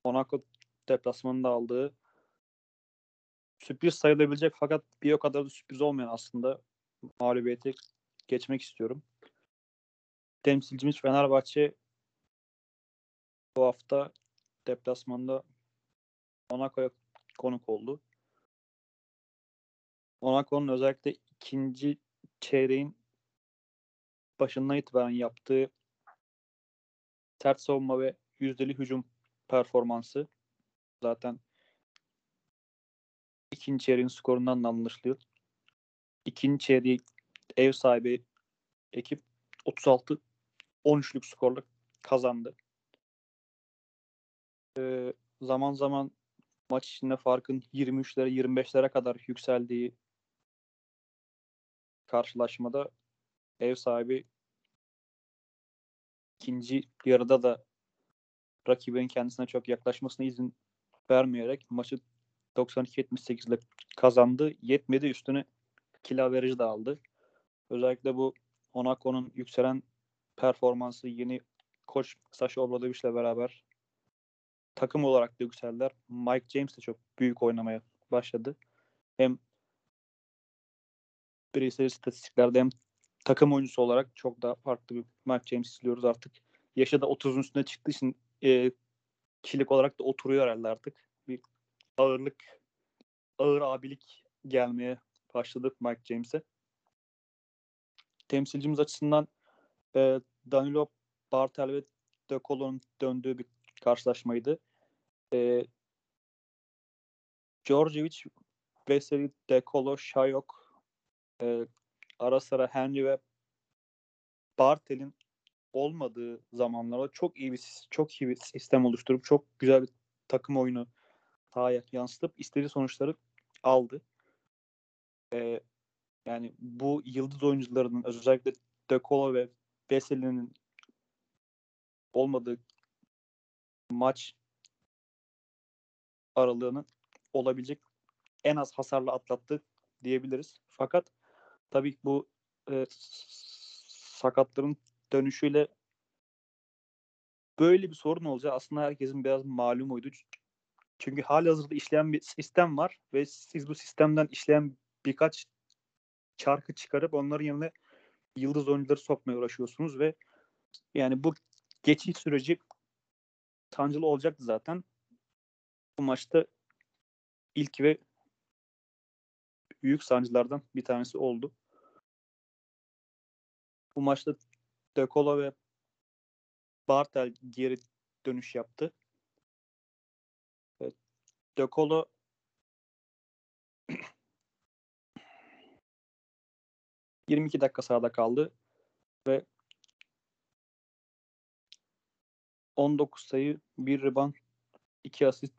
B: Monaco deplasmanında aldığı sürpriz sayılabilecek fakat bir o kadar da sürpriz olmayan aslında mağlubiyeti geçmek istiyorum. Temsilcimiz Fenerbahçe bu hafta deplasmanda Monaco'ya konuk oldu. Monaco'nun özellikle ikinci çeyreğin başından itibaren yaptığı sert savunma ve yüzdeli hücum performansı zaten ikinci çeyreğin skorundan da anlaşılıyor. İkinci çeyreği ev sahibi ekip 36 13'lük skorla kazandı. E, zaman zaman maç içinde farkın 23'lere 25'lere kadar yükseldiği karşılaşmada ev sahibi ikinci yarıda da rakibinin kendisine çok yaklaşmasına izin vermeyerek maçı 92-78 ile kazandı. Yetmedi üstüne kila verici de aldı. Özellikle bu Monaco'nun yükselen performansı yeni koç Sasha Obradovic ile beraber takım olarak da yükseldiler. Mike James de çok büyük oynamaya başladı. Hem bireysel istatistiklerde hem takım oyuncusu olarak çok daha farklı bir Mike James izliyoruz artık. Yaşı da 30'un üstüne çıktığı için e, kişilik olarak da oturuyor herhalde artık. Bir ağırlık, ağır abilik gelmeye başladı Mike James'e. Temsilcimiz açısından e, Danilo Bartel ve De Colo'nun döndüğü bir karşılaşmaydı. E, Djordjevic, Veseli, De Colo, Şayok, e, ara sıra Henry ve Bartel'in olmadığı zamanlarda çok iyi bir çok iyi bir sistem oluşturup çok güzel bir takım oyunu sahaya yansıtıp istediği sonuçları aldı. Ee, yani bu yıldız oyuncularının özellikle De Colo ve Veseli'nin olmadığı maç aralığını olabilecek en az hasarla atlattı diyebiliriz. Fakat tabii bu e, sakatların dönüşüyle böyle bir sorun olacağı aslında herkesin biraz malumuydu. Çünkü hali hazırda işleyen bir sistem var ve siz bu sistemden işleyen birkaç çarkı çıkarıp onların yerine yıldız oyuncuları sokmaya uğraşıyorsunuz ve yani bu geçiş süreci sancılı olacaktı zaten. Bu maçta ilk ve büyük sancılardan bir tanesi oldu. Bu maçta De ve Bartel geri dönüş yaptı. De Colo ...22 dakika sahada kaldı ve 19 sayı, 1 rebound, 2 asist,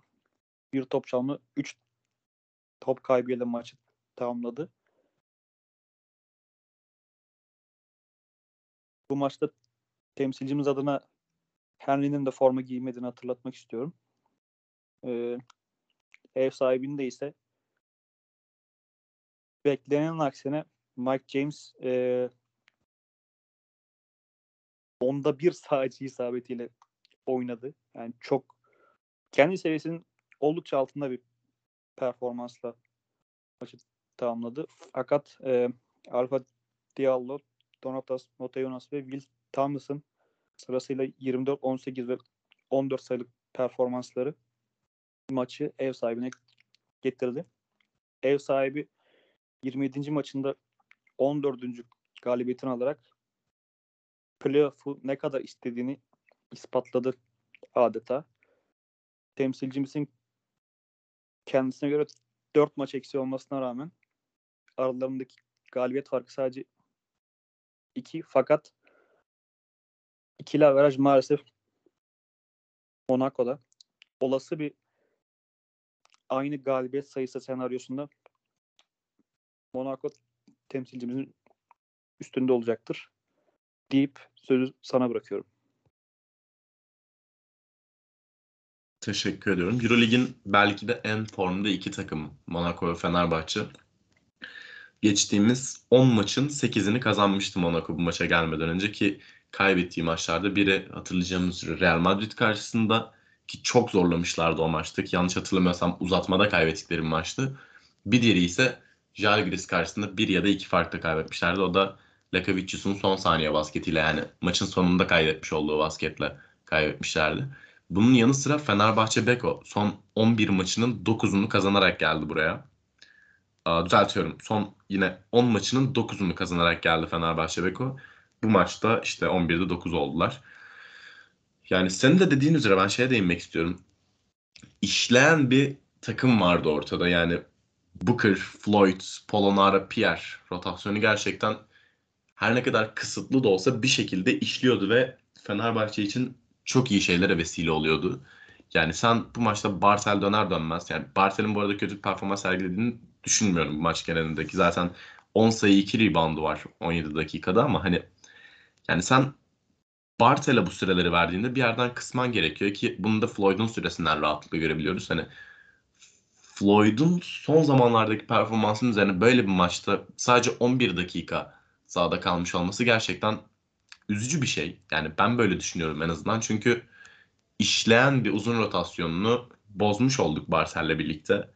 B: 1 top çalma, 3 top kaybıyla maçı tamamladı. Bu maçta temsilcimiz adına Henry'nin de forma giymediğini hatırlatmak istiyorum. Ee, ev sahibinde ise beklenen aksine Mike James e, onda bir sadece isabetiyle oynadı. Yani çok kendi seviyesinin oldukça altında bir performansla maçı tamamladı. Fakat e, Alfa Diallo, Donatas Motejonas ve Will Thomas'ın sırasıyla 24, 18 ve 14 sayılık performansları maçı ev sahibine getirdi. Ev sahibi 27. maçında 14. galibiyetini alarak playoff'u ne kadar istediğini ispatladı adeta. Temsilcimizin kendisine göre 4 maç eksiği olmasına rağmen aralarındaki galibiyet farkı sadece 2 fakat ikili averaj maalesef Monaco'da olası bir aynı galibiyet sayısı senaryosunda Monaco temsilcimizin üstünde olacaktır deyip sözü sana bırakıyorum.
A: Teşekkür ediyorum. Eurolig'in belki de en formda iki takım Monaco ve Fenerbahçe. Geçtiğimiz 10 maçın 8'ini kazanmıştı Monaco bu maça gelmeden önce ki kaybettiği maçlarda biri hatırlayacağımız üzere Real Madrid karşısında ki çok zorlamışlardı o maçta ki yanlış hatırlamıyorsam uzatmada kaybettikleri bir maçtı. Bir diğeri ise Žalgiris karşısında bir ya da iki farklı kaybetmişlerdi. O da Lakavicius'un son saniye basketiyle yani maçın sonunda kaydetmiş olduğu basketle kaybetmişlerdi. Bunun yanı sıra Fenerbahçe Beko son 11 maçının 9'unu kazanarak geldi buraya. Aa, düzeltiyorum. Son yine 10 maçının 9'unu kazanarak geldi Fenerbahçe Beko. Bu maçta işte 11'de 9 oldular. Yani senin de dediğin üzere ben şeye değinmek istiyorum. İşleyen bir takım vardı ortada. Yani Booker, Floyd, Polonara, Pierre rotasyonu gerçekten her ne kadar kısıtlı da olsa bir şekilde işliyordu ve Fenerbahçe için çok iyi şeylere vesile oluyordu. Yani sen bu maçta Bartel döner dönmez. Yani Bartel'in bu arada kötü bir performans sergilediğini düşünmüyorum bu maç genelindeki. Zaten 10 sayı 2 reboundu var 17 dakikada ama hani yani sen Bartel'e bu süreleri verdiğinde bir yerden kısman gerekiyor ki bunu da Floyd'un süresinden rahatlıkla görebiliyoruz. Hani Floyd'un son zamanlardaki performansının üzerine böyle bir maçta sadece 11 dakika sahada kalmış olması gerçekten üzücü bir şey. Yani ben böyle düşünüyorum en azından. Çünkü işleyen bir uzun rotasyonunu bozmuş olduk Bartel'le birlikte.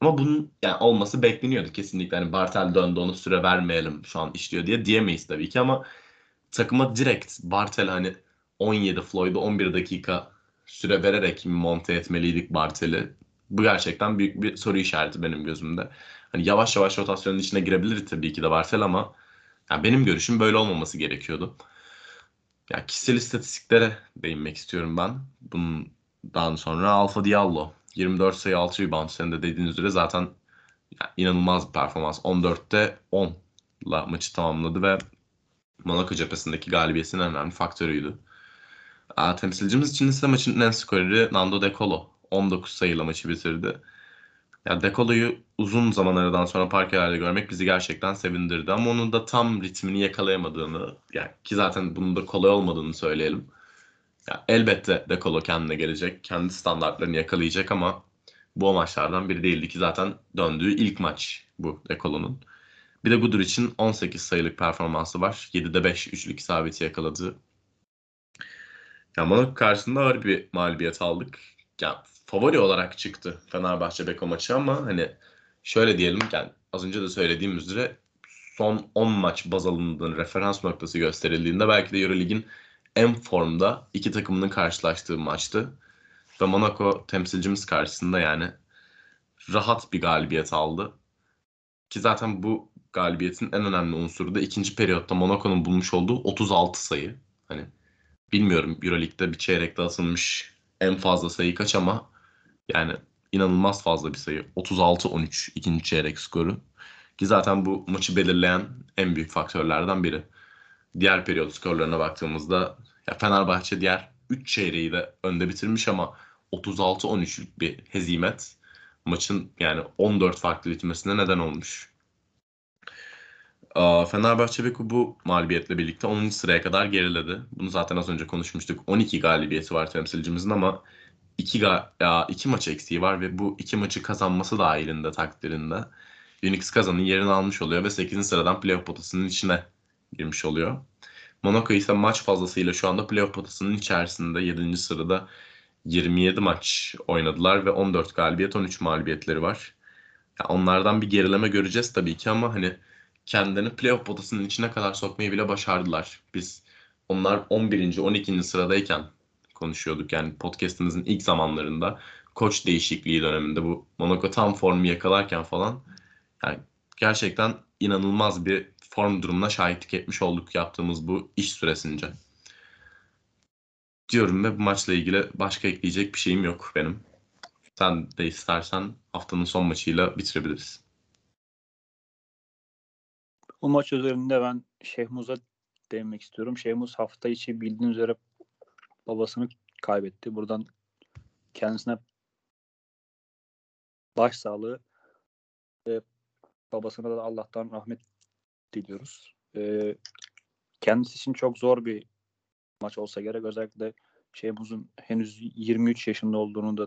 A: Ama bunun yani olması bekleniyordu kesinlikle. Hani Bartel döndü onu süre vermeyelim şu an işliyor diye diyemeyiz tabii ki ama takıma direkt Bartel hani 17 Floyd'a 11 dakika süre vererek monte etmeliydik Bartel'i. Bu gerçekten büyük bir soru işareti benim gözümde. Hani yavaş yavaş rotasyonun içine girebilir tabii ki de Bartel ama yani benim görüşüm böyle olmaması gerekiyordu. Ya kişisel istatistiklere değinmek istiyorum ben. Bundan sonra Alfa Diallo 24 sayı 6 rebound senin de dediğiniz üzere zaten yani inanılmaz bir performans. 14'te 10'la maçı tamamladı ve Monaco cephesindeki galibiyetin en önemli faktörüydü. Aa, temsilcimiz için ise maçın en skoreri Nando De Colo. 19 sayıyla maçı bitirdi. Ya De Colo'yu uzun zaman aradan sonra parkelerde görmek bizi gerçekten sevindirdi. Ama onun da tam ritmini yakalayamadığını, yani ki zaten bunun da kolay olmadığını söyleyelim. Ya elbette De Colo kendine gelecek, kendi standartlarını yakalayacak ama bu o maçlardan biri değildi ki zaten döndüğü ilk maç bu De Colo'nun. Bir de Gudur için 18 sayılık performansı var. 7'de 5 üçlük isabeti yakaladı. Ya Monaco karşısında ağır bir mağlubiyet aldık. Ya favori olarak çıktı Fenerbahçe Beko maçı ama hani şöyle diyelim yani az önce de söylediğim üzere son 10 maç baz alındığında referans noktası gösterildiğinde belki de Eurolig'in en formda iki takımının karşılaştığı maçtı. Ve Monaco temsilcimiz karşısında yani rahat bir galibiyet aldı. Ki zaten bu galibiyetin en önemli unsuru da ikinci periyotta Monaco'nun bulmuş olduğu 36 sayı. Hani bilmiyorum Euroleague'de bir çeyrekte atılmış en fazla sayı kaç ama yani inanılmaz fazla bir sayı. 36-13 ikinci çeyrek skoru. Ki zaten bu maçı belirleyen en büyük faktörlerden biri. Diğer periyot skorlarına baktığımızda ya Fenerbahçe diğer 3 çeyreği de önde bitirmiş ama 36-13'lük bir hezimet maçın yani 14 farklı bitmesine neden olmuş. Fenerbahçe Beko bu mağlubiyetle birlikte 10. sıraya kadar geriledi. Bunu zaten az önce konuşmuştuk. 12 galibiyeti var temsilcimizin ama 2, ya, iki maç eksiği var ve bu iki maçı kazanması dahilinde takdirinde Unix kazanın yerini almış oluyor ve 8. sıradan playoff potasının içine girmiş oluyor. Monaco ise maç fazlasıyla şu anda playoff potasının içerisinde 7. sırada 27 maç oynadılar ve 14 galibiyet 13 mağlubiyetleri var. Yani onlardan bir gerileme göreceğiz tabii ki ama hani kendilerini playoff potasının içine kadar sokmayı bile başardılar. Biz onlar 11. 12. sıradayken konuşuyorduk. Yani podcast'imizin ilk zamanlarında koç değişikliği döneminde bu Monaco tam formu yakalarken falan yani gerçekten inanılmaz bir form durumuna şahitlik etmiş olduk yaptığımız bu iş süresince. Diyorum ve bu maçla ilgili başka ekleyecek bir şeyim yok benim. Sen de istersen haftanın son maçıyla bitirebiliriz.
B: Bu maç üzerinde ben Şehmuz'a değinmek istiyorum. Şehmuz hafta içi bildiğiniz üzere babasını kaybetti. Buradan kendisine başsağlığı ve babasına da Allah'tan rahmet diliyoruz. Ee, kendisi için çok zor bir maç olsa gerek. Özellikle Şehmuz'un henüz 23 yaşında olduğunu da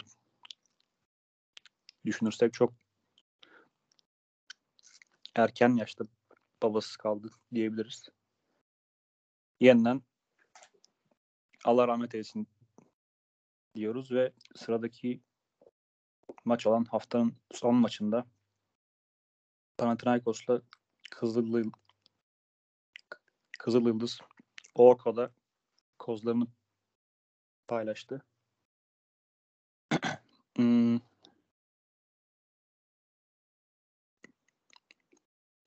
B: düşünürsek çok erken yaşta babasız kaldı diyebiliriz. Yeniden Allah rahmet eylesin diyoruz ve sıradaki maç olan haftanın son maçında Panathinaikos'la Kızıl, Kızıl Yıldız Orko'da kozlarını paylaştı. hmm.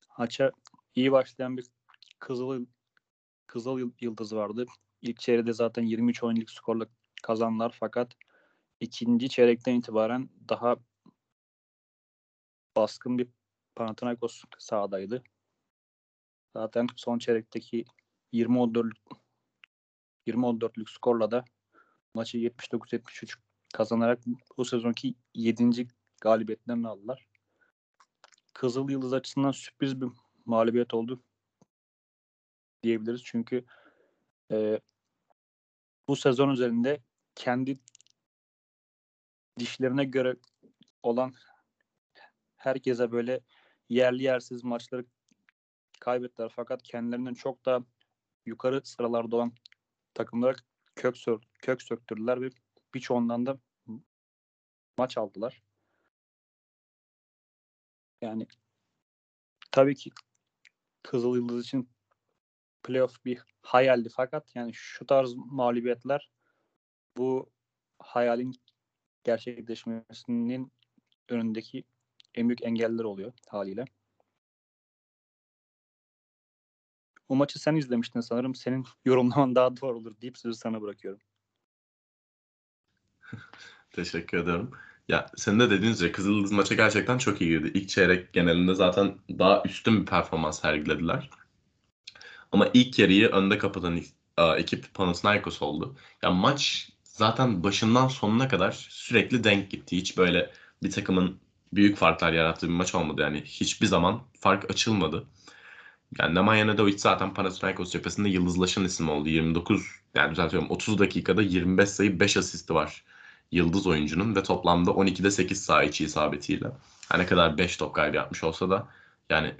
B: Haça iyi başlayan bir Kızıl Kızıl Yıldız vardı. İlk çeyreğde zaten 23 oyunluk skorla kazandılar fakat ikinci çeyrekten itibaren daha baskın bir Panathinaikos sahadaydı. Zaten son çeyrekteki 20-14 20-14'lük skorla da maçı 79-73 kazanarak bu sezonki 7. galibiyetlerini aldılar. Kızıl Yıldız açısından sürpriz bir mağlubiyet oldu diyebiliriz. Çünkü e, bu sezon üzerinde kendi dişlerine göre olan herkese böyle yerli yersiz maçları kaybettiler. Fakat kendilerinden çok daha yukarı sıralarda olan takımlara kök, sör, kök söktürdüler ve birçoğundan da maç aldılar. Yani tabii ki Kızıl Yıldız için playoff bir hayaldi fakat yani şu tarz mağlubiyetler bu hayalin gerçekleşmesinin önündeki en büyük engeller oluyor haliyle. O maçı sen izlemiştin sanırım. Senin yorumlaman daha doğru olur deyip sözü sana bırakıyorum.
A: Teşekkür ederim. Ya senin de dediğin üzere Kızıldız maça gerçekten çok iyi girdi. İlk çeyrek genelinde zaten daha üstün bir performans sergilediler. Ama ilk yarıyı önde kapatan ekip Panathinaikos oldu. Ya maç zaten başından sonuna kadar sürekli denk gitti. Hiç böyle bir takımın büyük farklar yarattığı bir maç olmadı. Yani hiçbir zaman fark açılmadı. Yani Nemanja Nedovic zaten Panathinaikos cephesinde yıldızlaşan isim oldu. 29 yani düzeltiyorum 30 dakikada 25 sayı 5 asisti var yıldız oyuncunun ve toplamda 12'de 8 saha isabetiyle. Her ne kadar 5 top kaybı yapmış olsa da yani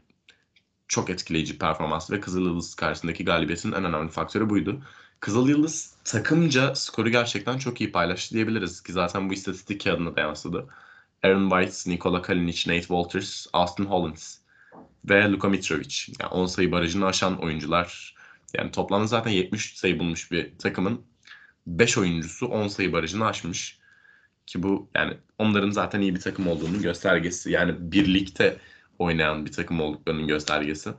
A: çok etkileyici performans ve Kızıl Yıldız karşısındaki galibiyetin en önemli faktörü buydu. Kızıl Yıldız takımca skoru gerçekten çok iyi paylaştı diyebiliriz ki zaten bu istatistik kağıdına da yansıdı. Aaron White, Nikola Kalinic, Nate Walters, Austin Hollins ve Luka Mitrovic. Yani 10 sayı barajını aşan oyuncular. Yani toplamda zaten 73 sayı bulmuş bir takımın 5 oyuncusu 10 sayı barajını aşmış. Ki bu yani onların zaten iyi bir takım olduğunun göstergesi. Yani birlikte oynayan bir takım olduklarının göstergesi.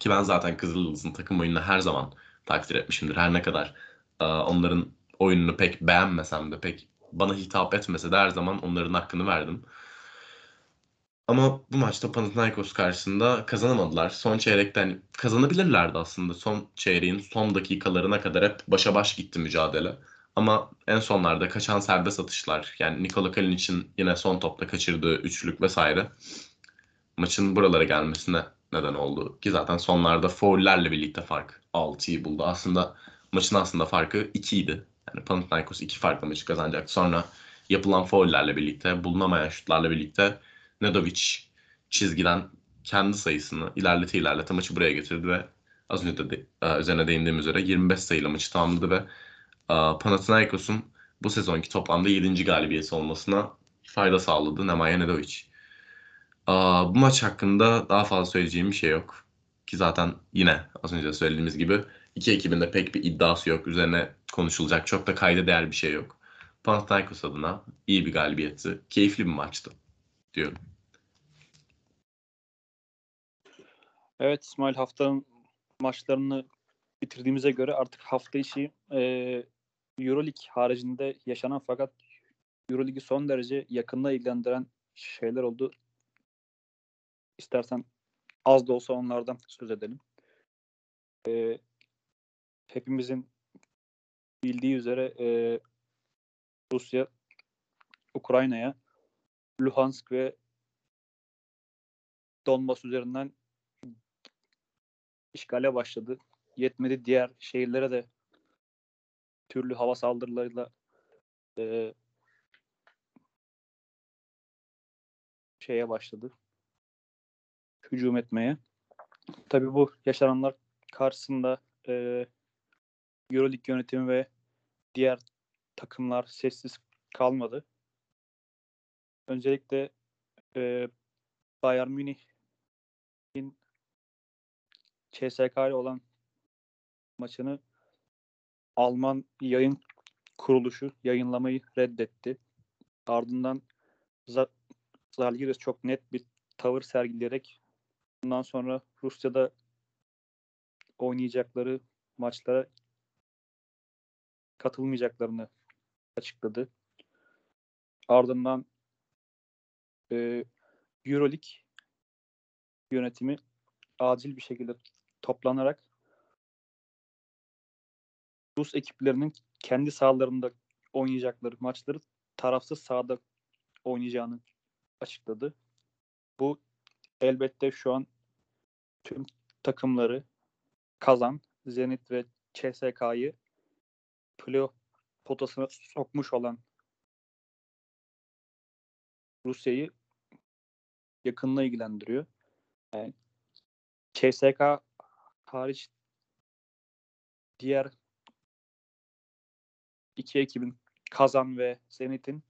A: Ki ben zaten Kızılyıldız'ın takım oyununu her zaman takdir etmişimdir. Her ne kadar onların oyununu pek beğenmesem de pek bana hitap etmese de her zaman onların hakkını verdim. Ama bu maçta Panathinaikos karşısında kazanamadılar. Son çeyrekten kazanabilirlerdi aslında. Son çeyreğin son dakikalarına kadar hep başa baş gitti mücadele. Ama en sonlarda kaçan serbest atışlar yani Nikola Kalinic'in yine son topta kaçırdığı üçlük vesaire maçın buralara gelmesine neden oldu. Ki zaten sonlarda foullerle birlikte fark 6'yı buldu. Aslında maçın aslında farkı 2 idi. Yani Panathinaikos 2 farklı maçı kazanacaktı. Sonra yapılan foullerle birlikte, bulunamayan şutlarla birlikte Nedovic çizgiden kendi sayısını ilerlete ilerlete maçı buraya getirdi ve az önce de e, üzerine değindiğim üzere 25 sayıyla maçı tamamladı ve e, Panathinaikos'un bu sezonki toplamda 7. galibiyeti olmasına fayda sağladı Nemanja Nedovic. Bu maç hakkında daha fazla söyleyeceğim bir şey yok. Ki zaten yine az önce söylediğimiz gibi iki ekibin de pek bir iddiası yok. Üzerine konuşulacak çok da kayda değer bir şey yok. Panathinaikos adına iyi bir galibiyetti. Keyifli bir maçtı diyorum.
B: Evet İsmail haftanın maçlarını bitirdiğimize göre artık hafta içi e, Euroleague haricinde yaşanan fakat Euroleague'i son derece yakında ilgilendiren şeyler oldu. İstersen az da olsa onlardan söz edelim. E, hepimizin bildiği üzere e, Rusya Ukrayna'ya Luhansk ve Donbas üzerinden işgale başladı. Yetmedi diğer şehirlere de türlü hava saldırılarıyla e, şeye başladı. Hücum etmeye. Tabii bu yaşananlar karşısında e, Euroleague yönetimi ve diğer takımlar sessiz kalmadı. Öncelikle e, Bayern Münih'in CSK ile olan maçını Alman yayın kuruluşu yayınlamayı reddetti. Ardından Zalgiris çok net bir tavır sergileyerek bundan sonra Rusya'da oynayacakları maçlara katılmayacaklarını açıkladı. Ardından e, Euroleague yönetimi acil bir şekilde toplanarak Rus ekiplerinin kendi sahalarında oynayacakları maçları tarafsız sahada oynayacağını açıkladı. Bu elbette şu an tüm takımları Kazan, Zenit ve CSK'yı playoff potasına sokmuş olan Rusya'yı yakınla ilgilendiriyor. Yani CSK hariç diğer iki ekibin Kazan ve Zenit'in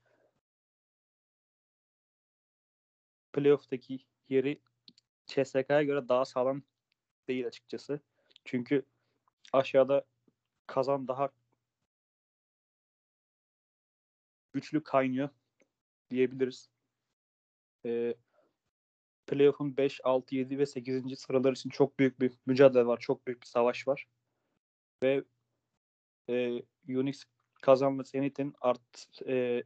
B: playoff'taki yeri CSK'ya göre daha sağlam değil açıkçası. Çünkü aşağıda Kazan daha güçlü kaynıyor diyebiliriz. Ee, playoff'un 5, 6, 7 ve 8. sıralar için çok büyük bir mücadele var. Çok büyük bir savaş var. Ve e, Unix Kazan ve Zenit'in art e,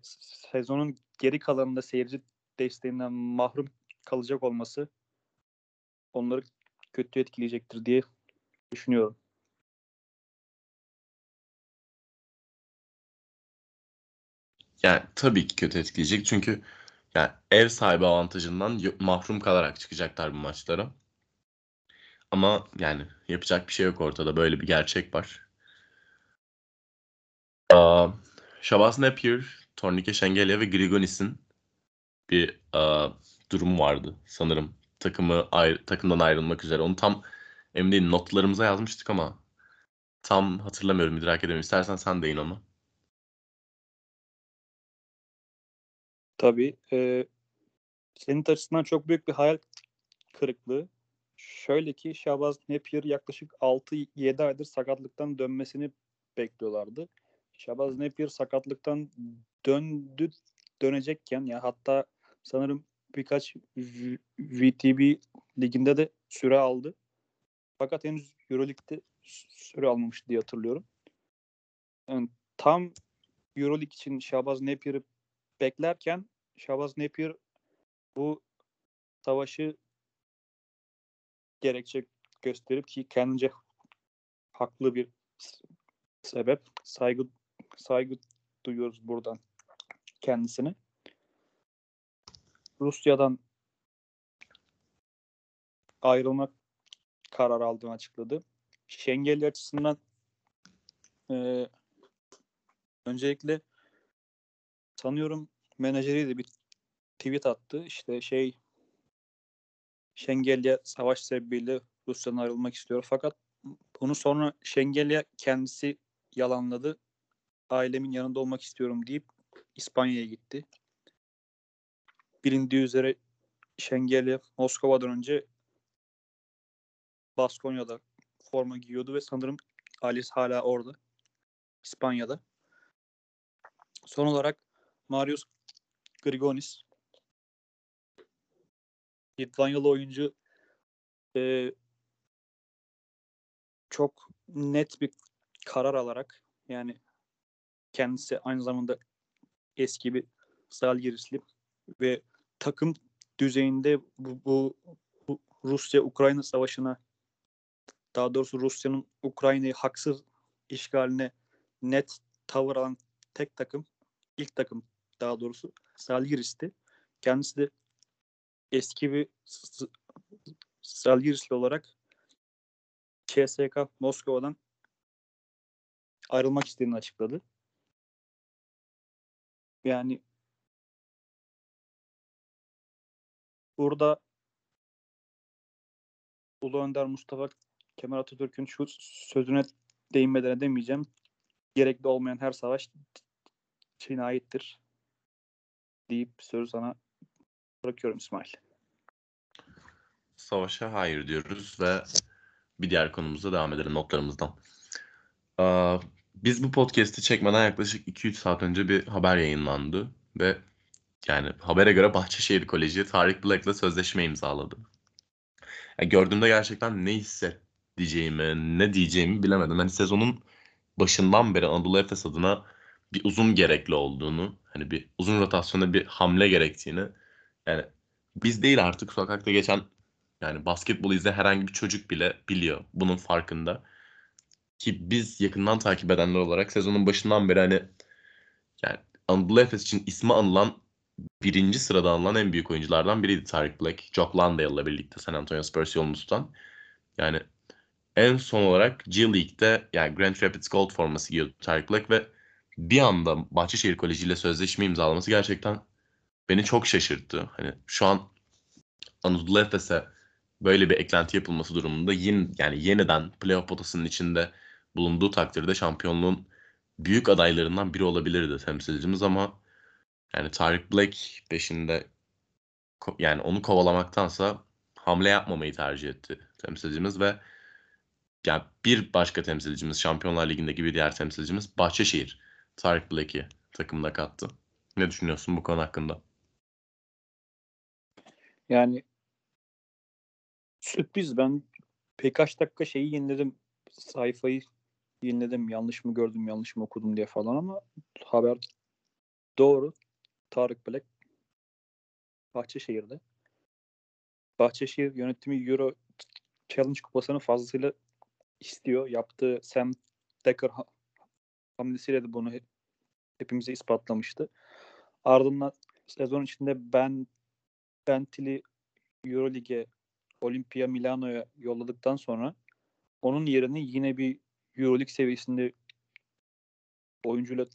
B: sezonun geri kalanında seyirci desteğinden mahrum kalacak olması onları kötü etkileyecektir diye düşünüyorum.
A: Yani tabii ki kötü etkileyecek çünkü yani ev sahibi avantajından mahrum kalarak çıkacaklar bu maçlara. Ama yani yapacak bir şey yok ortada. Böyle bir gerçek var. Uh, Shabazz Napier, Tornike Şengelya ve Grigonis'in bir uh, durumu vardı sanırım. Takımı ayrı, takımdan ayrılmak üzere. Onu tam emin değilim. Notlarımıza yazmıştık ama tam hatırlamıyorum, idrak edemiyorum. İstersen sen deyin onu.
B: Tabii. E, senin açısından çok büyük bir hayal kırıklığı. Şöyle ki Şabaz Napier yaklaşık 6-7 aydır sakatlıktan dönmesini bekliyorlardı. Şabaz Napier sakatlıktan döndü dönecekken ya hatta sanırım birkaç VTB liginde de süre aldı. Fakat henüz Euroleague'de süre almamıştı diye hatırlıyorum. Yani tam Euroleague için Şabaz Napier'ı beklerken Şabaz Napier bu savaşı gerekçe gösterip ki kendince haklı bir sebep saygı saygı duyuyoruz buradan kendisine. Rusya'dan ayrılmak karar aldığını açıkladı. Şengeli açısından e, öncelikle sanıyorum menajeri de bir tweet attı. İşte şey Şengelya savaş sebebiyle Rusya'dan ayrılmak istiyor. Fakat bunu sonra Şengelya kendisi yalanladı. Ailemin yanında olmak istiyorum deyip İspanya'ya gitti. Bilindiği üzere Şengelya Moskova'dan önce Baskonya'da forma giyiyordu ve sanırım Alice hala orada. İspanya'da. Son olarak Marius Grigonis Litvanyalı oyuncu e, çok net bir karar alarak yani kendisi aynı zamanda eski bir Zalgirisli ve takım düzeyinde bu, bu, Rusya-Ukrayna savaşına daha doğrusu Rusya'nın Ukrayna'yı haksız işgaline net tavır alan tek takım ilk takım daha doğrusu Zalgiris'ti. Kendisi de eski bir Zalgirisli olarak CSK Moskova'dan ayrılmak istediğini açıkladı. Yani burada Ulu Önder Mustafa Kemal Atatürk'ün şu sözüne değinmeden edemeyeceğim. Gerekli olmayan her savaş cinayettir deyip sözü sana bırakıyorum İsmail.
A: Savaşa hayır diyoruz ve bir diğer konumuza devam edelim notlarımızdan. Biz bu podcast'i çekmeden yaklaşık 2-3 saat önce bir haber yayınlandı ve yani habere göre Bahçeşehir Koleji Tarık Black'la sözleşme imzaladı. Yani gördüğümde gerçekten ne hissedeceğimi, ne diyeceğimi bilemedim. Hani sezonun başından beri Anadolu Efes adına bir uzun gerekli olduğunu, hani bir uzun rotasyona bir hamle gerektiğini yani biz değil artık sokakta geçen yani basketbol izleyen herhangi bir çocuk bile biliyor. Bunun farkında. Ki biz yakından takip edenler olarak sezonun başından beri hani yani Anadolu Efes için ismi anılan birinci sırada alınan en büyük oyunculardan biriydi Tarık Black. Jock Landale'la birlikte San Antonio Spurs yolunu tutan. Yani en son olarak G League'de yani Grand Rapids Gold forması giyiyordu Tarık Black ve bir anda Bahçeşehir Koleji ile sözleşme imzalaması gerçekten beni çok şaşırttı. Hani şu an Anadolu Efes'e böyle bir eklenti yapılması durumunda yine, yani yeniden playoff potasının içinde bulunduğu takdirde şampiyonluğun büyük adaylarından biri olabilirdi temsilcimiz ama yani Tarık Black peşinde yani onu kovalamaktansa hamle yapmamayı tercih etti temsilcimiz ve yani bir başka temsilcimiz Şampiyonlar Ligi'ndeki bir diğer temsilcimiz Bahçeşehir Tarık Black'i takımına kattı. Ne düşünüyorsun bu konu hakkında?
B: Yani sürpriz ben birkaç dakika şeyi yeniledim sayfayı yeniledim yanlış mı gördüm yanlış mı okudum diye falan ama haber doğru Tarık Black Bahçeşehir'de. Bahçeşehir yönetimi Euro Challenge kupasını fazlasıyla istiyor. Yaptığı Sam Decker hamlesiyle de bunu hepimize ispatlamıştı. Ardından sezon içinde Ben Bentil'i Eurolig'e Olimpia Milano'ya yolladıktan sonra onun yerini yine bir Euroleague seviyesinde oyuncuyla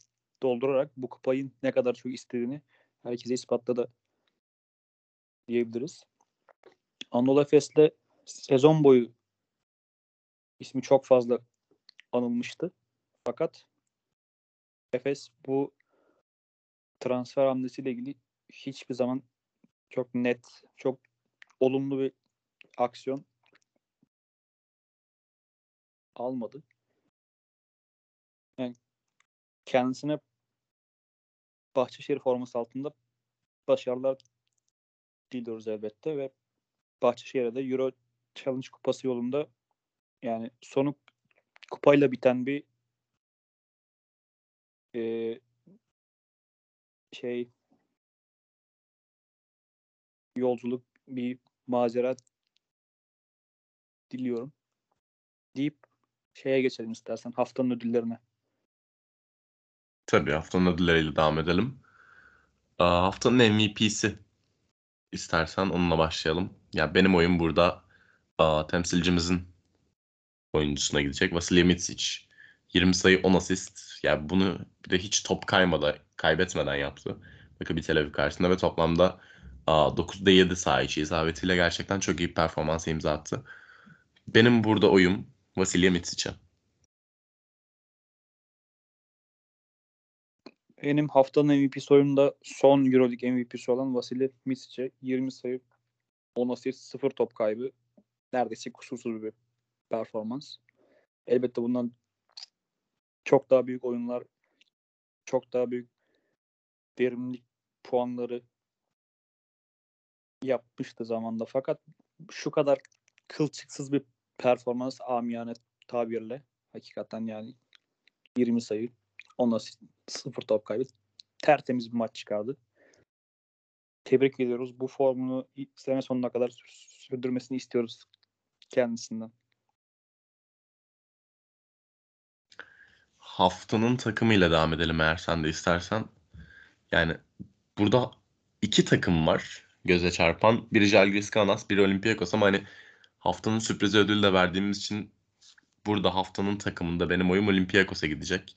B: doldurarak bu kupayı ne kadar çok istediğini herkese ispatladı diyebiliriz. Anadolu Efes'le sezon boyu ismi çok fazla anılmıştı. Fakat Efes bu transfer hamlesiyle ilgili hiçbir zaman çok net, çok olumlu bir aksiyon almadı. Kendisine Bahçeşehir forması altında başarılar diliyoruz elbette ve Bahçeşehir'e de Euro Challenge kupası yolunda yani sonu kupayla biten bir e, şey yolculuk bir mazeret diliyorum. Deyip şeye geçelim istersen haftanın ödüllerine.
A: Tabii haftanın ödülleriyle devam edelim. Haftanın MVP'si istersen onunla başlayalım. Ya benim oyun burada temsilcimizin oyuncusuna gidecek. Vasilya Mitsic 20 sayı 10 asist. Yani bunu bir de hiç top kaymada kaybetmeden yaptı. Maccabi Tel Aviv karşısında ve toplamda 9'da 7 saha içi isabetiyle gerçekten çok iyi bir performans imza attı. Benim burada oyum Vasilya Mitsic'e.
B: Benim haftanın MVP oyununda son Euroleague MVP'si olan Vasilya Mitsic'e 20 sayı 10 asist 0 top kaybı neredeyse kusursuz bir performans. Elbette bundan çok daha büyük oyunlar çok daha büyük verimlilik puanları yapmıştı zamanda. Fakat şu kadar kılçıksız bir performans amiyane tabirle hakikaten yani 20 sayı 10 asist 0 top kaybı tertemiz bir maç çıkardı. Tebrik ediyoruz. Bu formunu sene sonuna kadar sürdürmesini istiyoruz kendisinden.
A: Haftanın takımıyla devam edelim eğer sen de istersen. Yani burada iki takım var göze çarpan. Biri Žalgiris Kaunas, biri Olympiakos ama hani haftanın sürpriz ödülü de verdiğimiz için burada haftanın takımında benim oyum Olympiakos'a gidecek.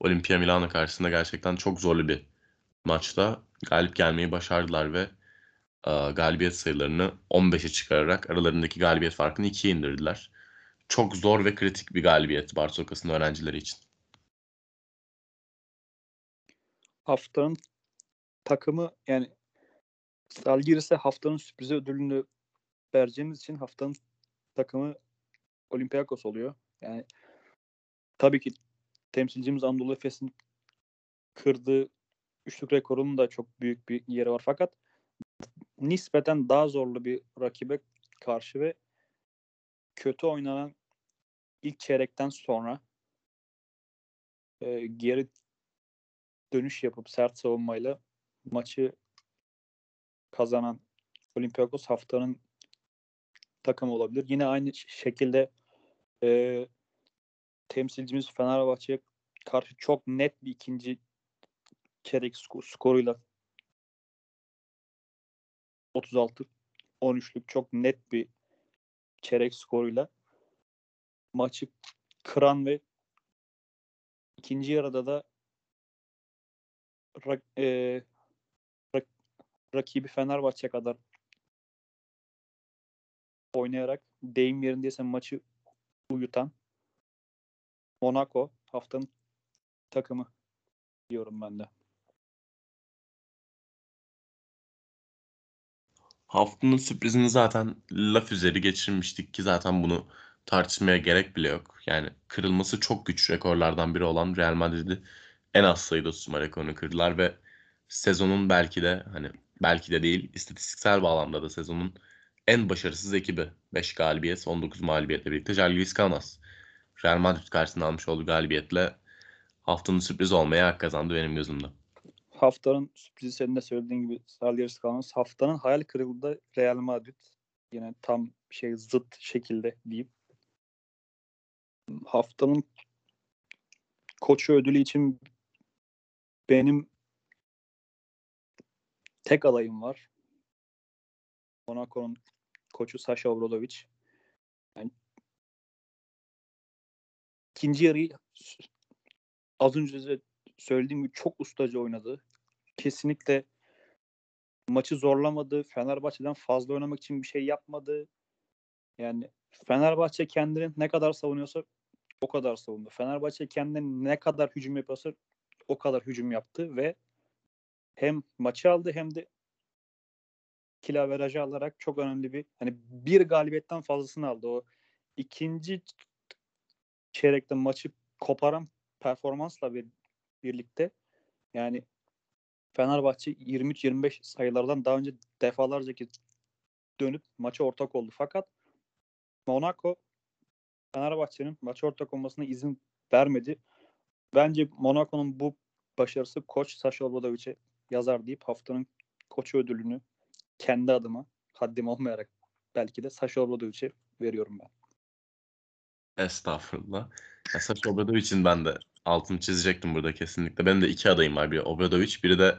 A: Olimpia Milano karşısında gerçekten çok zorlu bir maçta galip gelmeyi başardılar ve e, galibiyet sayılarını 15'e çıkararak aralarındaki galibiyet farkını 2'ye indirdiler. Çok zor ve kritik bir galibiyet Bartokas'ın öğrencileri için.
B: Haftanın takımı yani Salgiris'e haftanın sürpriz ödülünü vereceğimiz için haftanın takımı Olympiakos oluyor. Yani tabii ki temsilcimiz Anadolu Efes'in kırdığı üçlük rekorunun da çok büyük bir yeri var. Fakat nispeten daha zorlu bir rakibe karşı ve kötü oynanan ilk çeyrekten sonra e, geri dönüş yapıp sert savunmayla maçı kazanan Olympiakos haftanın takımı olabilir. Yine aynı şekilde e, temsilcimiz Fenerbahçe'ye karşı çok net bir ikinci çeyrek sko- skoruyla 36 13'lük çok net bir çeyrek skoruyla maçı kıran ve ikinci yarıda da rak, e, rak- rakibi Fenerbahçe kadar oynayarak deyim yerindeyse maçı uyutan Monaco haftanın takımı diyorum ben de.
A: Haftanın sürprizini zaten laf üzeri geçirmiştik ki zaten bunu tartışmaya gerek bile yok. Yani kırılması çok güç rekorlardan biri olan Real Madrid'i en az sayıda tutma rekorunu kırdılar ve sezonun belki de hani belki de değil istatistiksel bağlamda da sezonun en başarısız ekibi. 5 galibiyet, 19 mağlubiyetle birlikte Jalgiris Kaunas. Real Madrid karşısında almış olduğu galibiyetle haftanın sürprizi olmaya hak kazandı benim gözümde.
B: Haftanın sürprizi senin de söylediğin gibi Salieris Kaunas. Haftanın hayal kırıklığı Real Madrid. Yine tam şey zıt şekilde diyeyim. Haftanın koçu ödülü için benim tek adayım var. Monaco'nun koçu Sasha Obradovic. Yani ikinci yarıyı az önce de söylediğim gibi çok ustaca oynadı. Kesinlikle maçı zorlamadı. Fenerbahçe'den fazla oynamak için bir şey yapmadı. Yani Fenerbahçe kendini ne kadar savunuyorsa o kadar savundu. Fenerbahçe kendine ne kadar hücum yapıyorsa o kadar hücum yaptı ve hem maçı aldı hem de kilaverajı alarak çok önemli bir hani bir galibiyetten fazlasını aldı. O ikinci çeyrekte maçı koparan performansla bir, birlikte yani Fenerbahçe 23-25 sayılardan daha önce defalarca kez dönüp maça ortak oldu. Fakat Monaco Fenerbahçe'nin maça ortak olmasına izin vermedi. Bence Monaco'nun bu başarısı koç Saşa Obradovic'e yazar deyip haftanın koçu ödülünü kendi adıma haddim olmayarak belki de Saşa Obradovic'e veriyorum ben.
A: Estağfurullah. Ya Saša Obradovic'in ben de altını çizecektim burada kesinlikle. Benim de iki adayım var. Biri Obradovic, biri de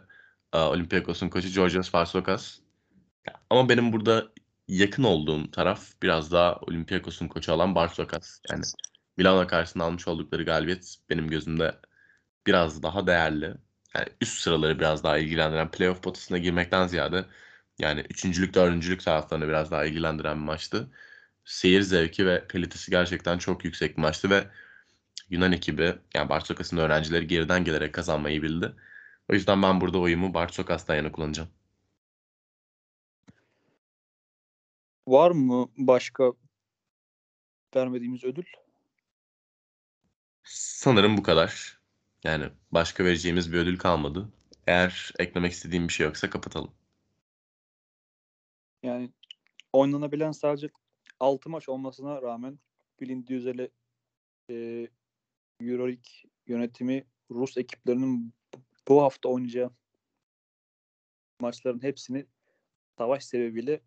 A: uh, Olympiakos'un koçu Georgios Varsokas. Ya, ama benim burada yakın olduğum taraf biraz daha Olympiakos'un koçu olan Barsokas. Yani Milano karşısında almış oldukları galibiyet benim gözümde biraz daha değerli. Yani üst sıraları biraz daha ilgilendiren playoff potasına girmekten ziyade yani üçüncülük, dördüncülük taraflarını biraz daha ilgilendiren bir maçtı. Seyir zevki ve kalitesi gerçekten çok yüksek bir maçtı ve Yunan ekibi yani Barçokas'ın öğrencileri geriden gelerek kazanmayı bildi. O yüzden ben burada oyumu Barçokas'tan yana kullanacağım.
B: Var mı başka vermediğimiz ödül?
A: Sanırım bu kadar. Yani başka vereceğimiz bir ödül kalmadı. Eğer eklemek istediğim bir şey yoksa kapatalım.
B: Yani oynanabilen sadece 6 maç olmasına rağmen bilindiği üzere e, Euroleague yönetimi Rus ekiplerinin bu hafta oynayacağı maçların hepsini savaş sebebiyle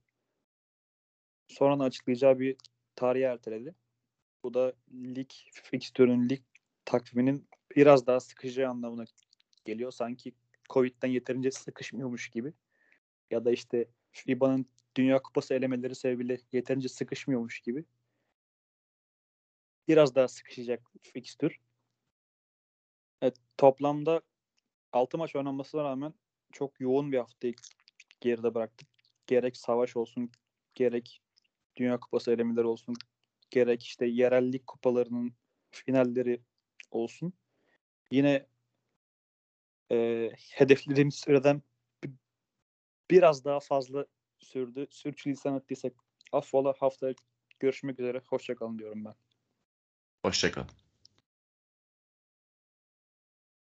B: sonradan açıklayacağı bir tarihe erteledi. Bu da lig fikstürün lig takviminin biraz daha sıkıcı anlamına geliyor. Sanki Covid'den yeterince sıkışmıyormuş gibi. Ya da işte FIBA'nın Dünya Kupası elemeleri sebebiyle yeterince sıkışmıyormuş gibi. Biraz daha sıkışacak fikstür. Evet, toplamda 6 maç oynanmasına rağmen çok yoğun bir haftayı geride bıraktık. Gerek savaş olsun, gerek Dünya Kupası elemeleri olsun, gerek işte yerellik kupalarının finalleri olsun. Yine e, hedeflediğimiz süreden biraz daha fazla sürdü. Sürçülisan ettiysak affola haftaya görüşmek üzere. Hoşçakalın diyorum ben.
A: Hoşçakalın.